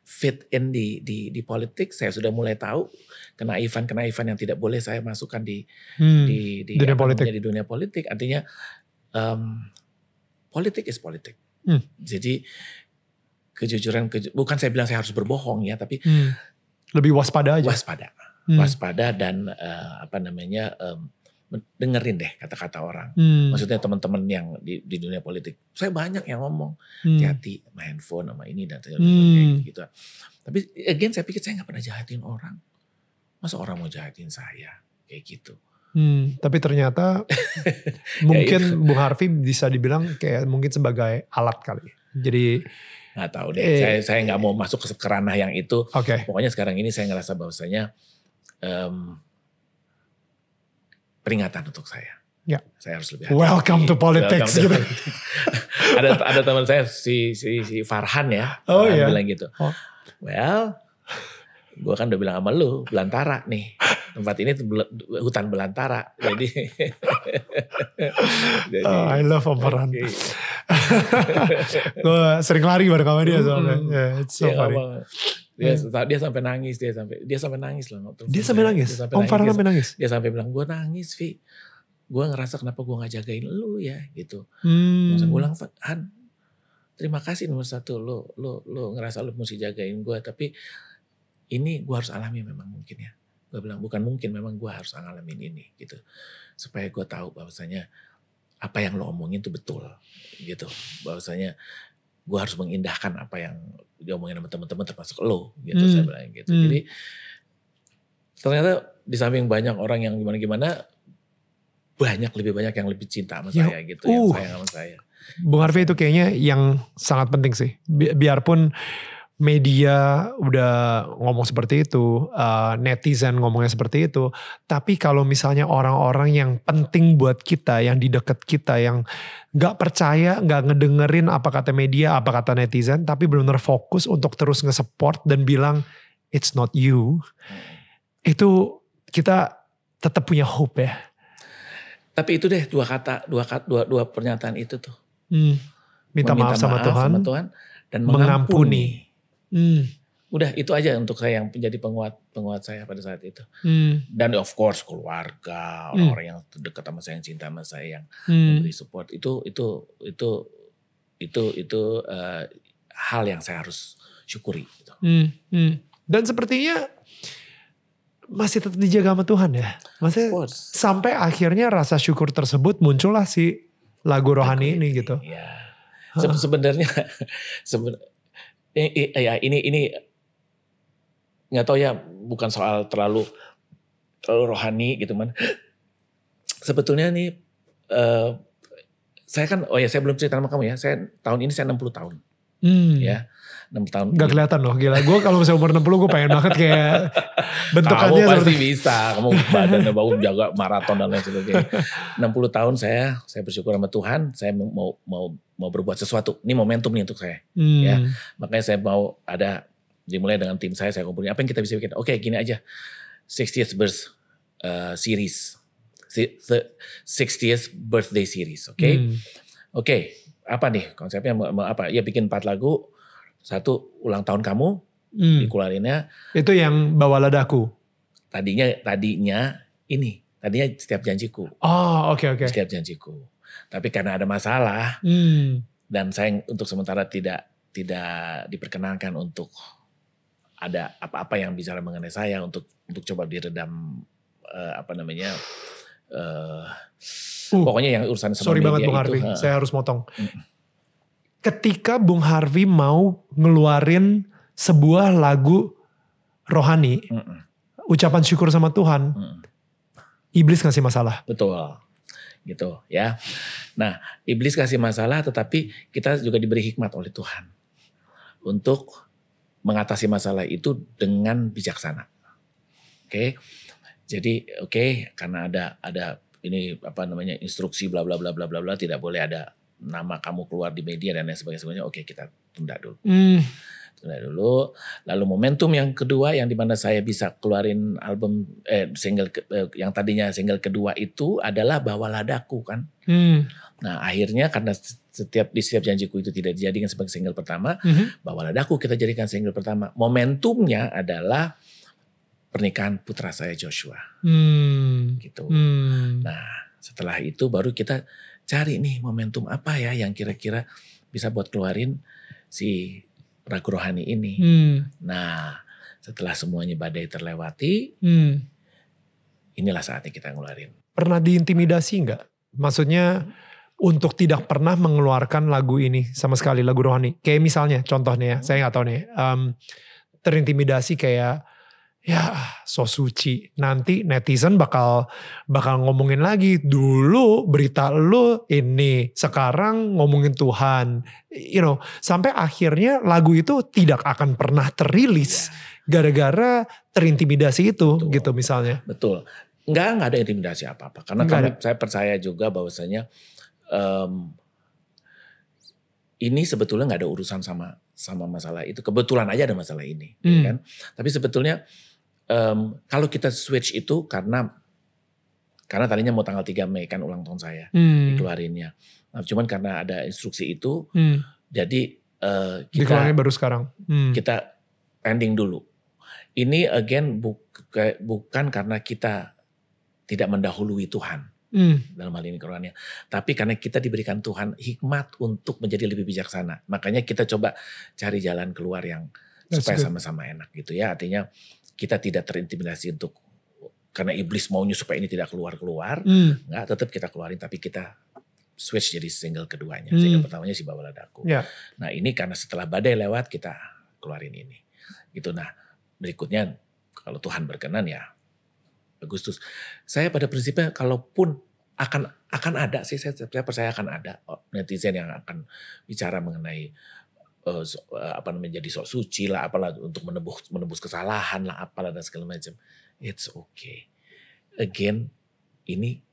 fit in di di di politik saya sudah mulai tahu kena kenaifan kenaifan yang tidak boleh saya masukkan di hmm, di di dunia politik di dunia politik artinya um, politik is politik hmm. jadi kejujuran keju, bukan saya bilang saya harus berbohong ya tapi hmm. lebih waspada aja waspada hmm. waspada dan uh, apa namanya um, dengerin deh kata-kata orang. Hmm. Maksudnya teman-teman yang di, di dunia politik. Saya banyak yang ngomong hmm. hati-hati sama handphone sama ini dan hmm. gitu. Tapi again saya pikir saya nggak pernah jahatin orang. Masa orang mau jahatin saya kayak gitu. Hmm, tapi ternyata mungkin ya Bung Harvey bisa dibilang kayak mungkin sebagai alat kali. Jadi nggak tahu deh. Eh, saya saya nggak mau masuk ke ranah yang itu. Okay. Pokoknya sekarang ini saya ngerasa bahwasanya um, peringatan untuk saya. Ya. Saya harus lebih hati. Welcome to politics Welcome gitu. ada ada teman saya si si si Farhan ya. Oh iya. bilang gitu. Oh. Well, gue kan udah bilang sama lu belantara nih tempat ini hutan belantara jadi, jadi oh, I love Om Farhan okay. gue sering lari bareng sama dia soalnya mm. yeah, it's so yeah, funny dia yeah. dia sampai nangis dia sampai dia sampai nangis loh dia sampai nangis? dia sampai Om Farhan sampai nangis? Dia sampai bilang gue nangis Vi gue ngerasa kenapa gue gak jagain lu ya gitu. Hmm. gue bilang Han terima kasih nomor satu. Lo lo lo ngerasa lo mesti jagain gue tapi ini gue harus alami memang mungkin ya. Gue bilang bukan mungkin memang gue harus ngalamin ini gitu. Supaya gue tahu bahwasanya apa yang lo omongin itu betul gitu. Bahwasanya gue harus mengindahkan apa yang diomongin sama teman-teman termasuk lo gitu hmm. saya bilang gitu hmm. jadi ternyata di samping banyak orang yang gimana-gimana banyak lebih banyak yang lebih cinta sama ya, saya gitu uh, yang sayang sama saya Bung Harvey itu kayaknya yang sangat penting sih Bi biarpun media udah ngomong seperti itu, uh, netizen ngomongnya seperti itu, tapi kalau misalnya orang-orang yang penting buat kita, yang di dekat kita, yang gak percaya, gak ngedengerin apa kata media, apa kata netizen, tapi benar-benar fokus untuk terus nge-support dan bilang it's not you, itu kita tetap punya hope ya. Tapi itu deh dua kata, dua kata, dua, dua pernyataan itu tuh. Hmm. Minta, maaf, sama, maaf Tuhan, sama Tuhan dan mengampuni. mengampuni Hmm. Udah itu aja untuk saya yang menjadi penguat penguat saya pada saat itu. Hmm. Dan of course keluarga, hmm. orang-orang yang dekat sama saya, yang cinta sama saya, yang hmm. memberi support itu itu itu itu itu uh, hal yang saya harus syukuri. Gitu. Hmm. Hmm. Dan sepertinya masih tetap dijaga sama Tuhan ya. Masih sampai akhirnya rasa syukur tersebut muncullah si lagu rohani lagu ini, ini gitu. Ya. Se sebenarnya seben ini, ya ini ini nggak tahu ya bukan soal terlalu terlalu rohani gitu man. Sebetulnya nih uh, saya kan oh ya saya belum cerita sama kamu ya. Saya tahun ini saya 60 tahun. Hmm. Ya. 6 tahun. Gak kelihatan loh, gila. Gue kalau misalnya umur 60 gue pengen banget kayak bentukannya. Kamu pasti bisa, kamu badannya bagus jaga maraton dan lain sebagainya. 60 tahun saya, saya bersyukur sama Tuhan, saya mau mau mau berbuat sesuatu. Ini momentum nih untuk saya. Hmm. Ya, makanya saya mau ada dimulai dengan tim saya, saya kumpulin apa yang kita bisa bikin. Oke, gini aja. 60th birth uh, series. 60th birthday series, oke? Okay? Hmm. Oke, okay, apa nih konsepnya? Apa? Ya bikin empat lagu satu ulang tahun kamu hmm. dikeluarinnya. Itu yang bawa ladaku. Tadinya tadinya ini tadinya setiap janjiku. Oh oke okay, oke. Okay. Setiap janjiku. Tapi karena ada masalah hmm. dan saya untuk sementara tidak tidak diperkenankan untuk ada apa-apa yang bicara mengenai saya untuk untuk coba diredam uh, apa namanya uh, uh, pokoknya yang urusan sama sorry banget Bung Harvey, uh, saya harus motong. Uh, ketika Bung Harvey mau ngeluarin sebuah lagu rohani, mm -mm. ucapan syukur sama Tuhan, mm. iblis ngasih masalah. Betul, gitu ya. Nah, iblis kasih masalah, tetapi kita juga diberi hikmat oleh Tuhan untuk mengatasi masalah itu dengan bijaksana. Oke, okay? Jadi oke okay, karena ada ada ini apa namanya instruksi bla bla bla bla bla bla tidak boleh ada nama kamu keluar di media dan lain sebagainya, oke kita tunda dulu. Hmm. Tunda dulu. Lalu momentum yang kedua yang di mana saya bisa keluarin album eh single eh, yang tadinya single kedua itu adalah Bawa Ladaku kan. Hmm. Nah akhirnya karena setiap di setiap janjiku itu tidak dijadikan sebagai single pertama, hmm. Bawa Ladaku kita jadikan single pertama. Momentumnya adalah pernikahan putra saya Joshua. Hmm. Gitu. Hmm. Nah setelah itu baru kita cari nih momentum apa ya yang kira-kira bisa buat keluarin si ragu rohani ini. Hmm. Nah, setelah semuanya badai terlewati, hmm. inilah saatnya kita ngeluarin. Pernah diintimidasi nggak? Maksudnya untuk tidak pernah mengeluarkan lagu ini sama sekali lagu rohani. Kayak misalnya, contohnya ya, saya nggak tahu nih, um, terintimidasi kayak ya so suci nanti netizen bakal bakal ngomongin lagi dulu berita lu ini sekarang ngomongin Tuhan you know sampai akhirnya lagu itu tidak akan pernah terilis iya. gara-gara terintimidasi itu betul. gitu misalnya betul nggak nggak ada intimidasi apa apa karena kami, saya percaya juga bahwasanya um, ini sebetulnya nggak ada urusan sama sama masalah itu. Kebetulan aja ada masalah ini, ya hmm. kan? Tapi sebetulnya um, kalau kita switch itu karena karena tadinya mau tanggal 3 Mei kan ulang tahun saya hmm. dikeluarinnya. Nah, cuman karena ada instruksi itu, hmm. jadi uh, kita baru sekarang. Hmm. Kita pending dulu. Ini again buka, bukan karena kita tidak mendahului Tuhan hmm. dalam hal ini kerohanian. Tapi karena kita diberikan Tuhan hikmat untuk menjadi lebih bijaksana. Makanya kita coba cari jalan keluar yang That's supaya sama-sama enak gitu ya. Artinya kita tidak terintimidasi untuk karena iblis maunya supaya ini tidak keluar-keluar. Hmm. Nggak, tetap kita keluarin tapi kita switch jadi single keduanya. Hmm. Single pertamanya si Babaladaku. Yeah. Nah ini karena setelah badai lewat kita keluarin ini. Gitu nah berikutnya kalau Tuhan berkenan ya Agustus. Saya pada prinsipnya kalaupun akan akan ada sih saya, saya percaya akan ada netizen yang akan bicara mengenai uh, apa namanya jadi sok suci lah apalah untuk menebus menebus kesalahan lah apalah dan segala macam. It's okay. Again ini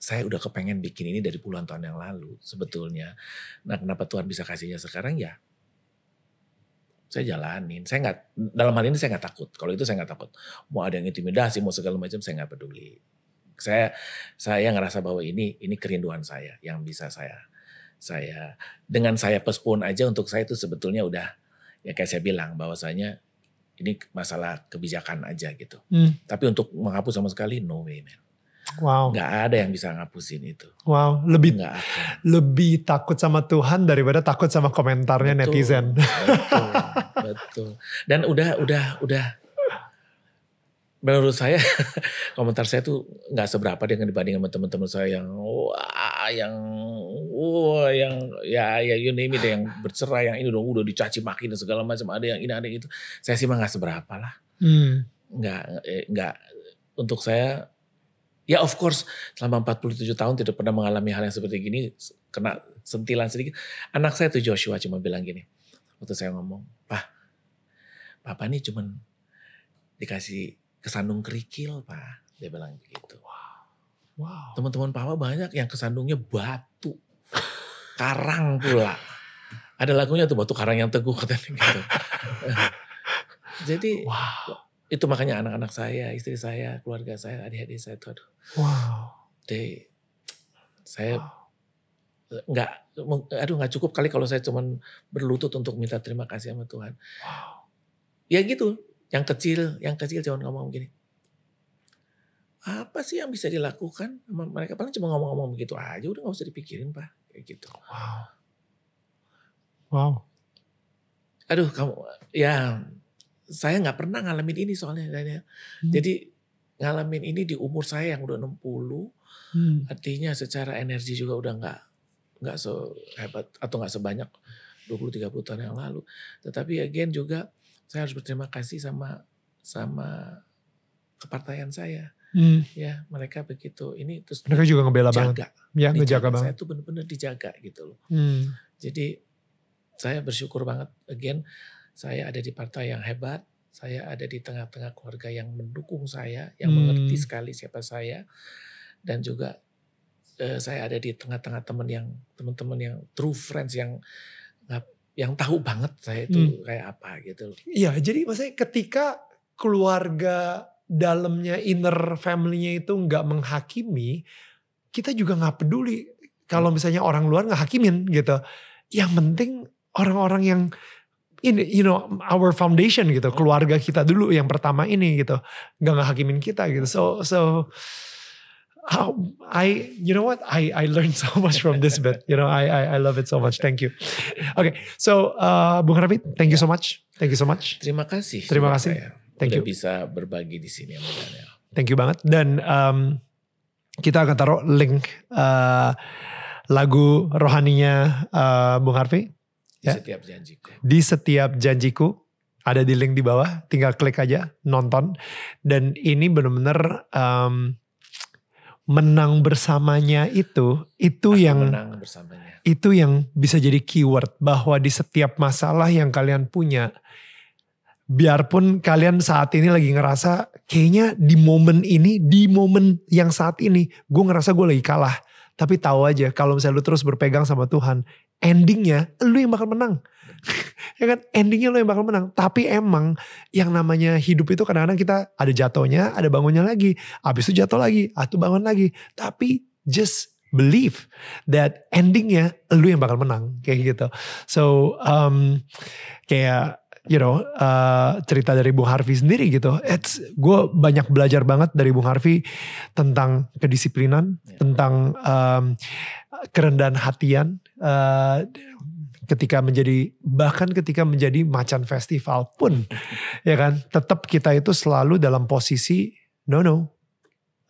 saya udah kepengen bikin ini dari puluhan tahun yang lalu sebetulnya. Nah kenapa Tuhan bisa kasihnya sekarang ya saya jalanin. Saya nggak dalam hal ini saya nggak takut. Kalau itu saya nggak takut. Mau ada yang intimidasi, mau segala macam saya nggak peduli. Saya saya ngerasa bahwa ini ini kerinduan saya yang bisa saya saya dengan saya postpone aja untuk saya itu sebetulnya udah ya kayak saya bilang bahwasanya ini masalah kebijakan aja gitu. Hmm. Tapi untuk menghapus sama sekali no way man. Wow. Gak ada yang bisa ngapusin itu. Wow, lebih Gak lebih takut sama Tuhan daripada takut sama komentarnya betul, netizen. Betul, betul. Dan udah udah udah menurut saya komentar saya tuh nggak seberapa dengan dibanding sama teman-teman saya yang wah yang wah yang ya ya you name it yang bercerai yang ini dong udah dicaci maki dan segala macam ada yang ini ada yang itu saya sih mah nggak seberapa lah hmm. nggak eh, nggak untuk saya Ya of course selama 47 tahun tidak pernah mengalami hal yang seperti gini. Kena sentilan sedikit. Anak saya tuh Joshua cuma bilang gini. Waktu saya ngomong, Pak, Papa ini cuma dikasih kesandung kerikil Pak. Dia bilang begitu. Wow. Teman-teman Papa banyak yang kesandungnya batu. Karang pula. Ada lagunya tuh batu karang yang teguh katanya gitu. Jadi wow itu makanya anak-anak saya, istri saya, keluarga saya, adik-adik saya itu aduh. Wow. Deh, saya nggak, wow. aduh nggak cukup kali kalau saya cuman berlutut untuk minta terima kasih sama Tuhan. Wow. Ya gitu, yang kecil, yang kecil cuma ngomong gini. Apa sih yang bisa dilakukan? Mereka paling cuma ngomong-ngomong begitu aja, udah nggak usah dipikirin pak, kayak gitu. Wow. Wow. Aduh kamu, ya saya nggak pernah ngalamin ini soalnya Daniel. Hmm. Jadi ngalamin ini di umur saya yang udah 60. Hmm. Artinya secara energi juga udah nggak nggak sehebat atau nggak sebanyak 20 30 tahun yang lalu. Tetapi again juga saya harus berterima kasih sama sama kepartaian saya. Hmm. Ya, mereka begitu. Ini terus mereka juga ngebela banget. Ya, ngejaga banget. Saya tuh benar-benar dijaga gitu loh. Hmm. Jadi saya bersyukur banget again saya ada di partai yang hebat, saya ada di tengah-tengah keluarga yang mendukung saya, yang hmm. mengerti sekali siapa saya, dan juga uh, saya ada di tengah-tengah teman yang teman-teman yang true friends yang yang tahu banget saya itu hmm. kayak apa gitu. Iya, jadi maksudnya ketika keluarga dalamnya inner family-nya itu nggak menghakimi, kita juga nggak peduli kalau misalnya orang luar nggak hakimin gitu. Yang penting orang-orang yang ini you know our foundation gitu keluarga kita dulu yang pertama ini gitu nggak ngehakimin kita gitu so so how I you know what? I I learned so much from this bit you know I I, I love it so much. Thank you. Okay so uh, Bung Raffi thank you so much. Thank you so much. Terima kasih. Terima kasih. saya. thank Udah you. bisa berbagi di sini thank you banget. Dan um, kita akan taruh link uh, lagu rohaninya uh, Bung Harvey di ya. setiap janjiku. Di setiap janjiku. Ada di link di bawah, tinggal klik aja nonton. Dan ini benar-benar um, menang bersamanya itu itu Aku yang menang bersamanya. Itu yang bisa jadi keyword bahwa di setiap masalah yang kalian punya biarpun kalian saat ini lagi ngerasa kayaknya di momen ini di momen yang saat ini gue ngerasa gue lagi kalah tapi tahu aja kalau misalnya lu terus berpegang sama Tuhan endingnya lu yang bakal menang. ya kan endingnya lo yang bakal menang tapi emang yang namanya hidup itu kadang-kadang kita ada jatuhnya ada bangunnya lagi habis itu jatuh lagi atau bangun lagi tapi just believe that endingnya lu yang bakal menang kayak gitu so um, kayak you know uh, cerita dari Bung Harvey sendiri gitu. It's gue banyak belajar banget dari Bung Harvey tentang kedisiplinan, yeah. tentang um, kerendahan hatian. Uh, ketika menjadi bahkan ketika menjadi macan festival pun ya kan tetap kita itu selalu dalam posisi no no.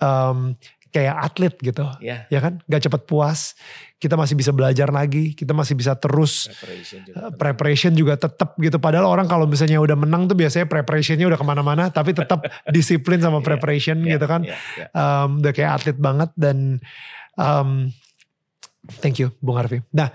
Um, kayak atlet gitu yeah. ya kan? Gak cepet puas kita masih bisa belajar lagi kita masih bisa terus preparation juga, uh, preparation juga tetap gitu. Padahal orang kalau misalnya udah menang tuh biasanya preparationnya udah ke mana-mana tapi tetap disiplin sama iya, preparation yeah, gitu kan. yeah, yeah. Um, udah kayak atlet banget dan um, Thank you, Bung Harvey. Nah,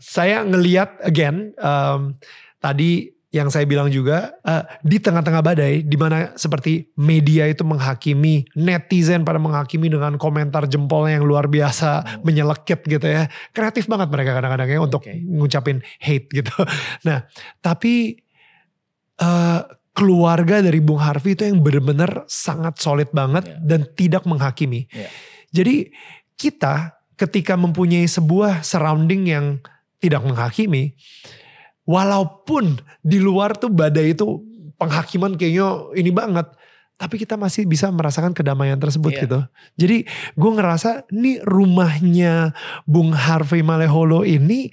saya ngeliat again um, tadi yang saya bilang juga uh, di tengah-tengah badai, di mana seperti media itu menghakimi, netizen pada menghakimi dengan komentar jempol yang luar biasa, hmm. menyelekit gitu ya. Kreatif banget mereka kadang-kadang ya untuk okay. ngucapin hate gitu. Nah, tapi uh, keluarga dari Bung Harvey itu yang benar-benar sangat solid banget yeah. dan tidak menghakimi. Yeah. Jadi kita ketika mempunyai sebuah surrounding yang tidak menghakimi, walaupun di luar tuh badai itu penghakiman kayaknya ini banget, tapi kita masih bisa merasakan kedamaian tersebut yeah. gitu. Jadi gue ngerasa nih rumahnya Bung Harvey Maleholo ini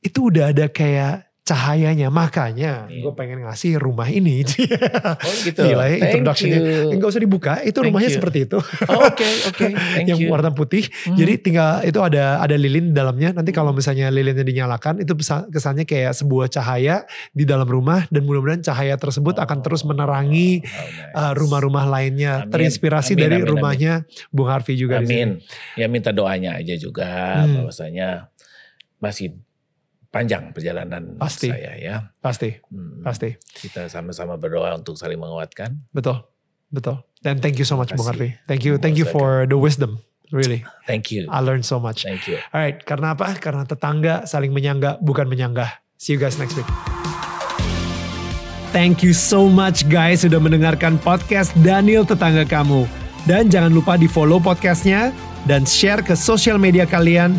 itu udah ada kayak cahayanya. Makanya yeah. gue pengen ngasih rumah ini. oh gitu. Gila ya introductionnya. Enggak usah dibuka. Itu Thank rumahnya you. seperti itu. Oke oh, oke. Okay, okay. Yang you. warna putih. Hmm. Jadi tinggal itu ada ada lilin di dalamnya. Nanti kalau misalnya lilinnya dinyalakan itu kesannya kayak sebuah cahaya di dalam rumah. Dan mudah-mudahan cahaya tersebut oh. akan terus menerangi oh, nice. uh, rumah-rumah lainnya. Amin. Terinspirasi amin, dari amin, rumahnya amin. Bung Harvey juga amin. di sini. Ya minta doanya aja juga. Hmm. Bahwasanya masih panjang perjalanan pasti. saya ya. Pasti, hmm. pasti. Kita sama-sama berdoa untuk saling menguatkan. Betul, betul. Dan thank you so much Bung Harvey. Thank you, thank you for the wisdom. Really. Thank you. I learned so much. Thank you. Alright, karena apa? Karena tetangga saling menyangga, bukan menyanggah. See you guys next week. Thank you so much guys sudah mendengarkan podcast Daniel Tetangga Kamu. Dan jangan lupa di follow podcastnya dan share ke sosial media kalian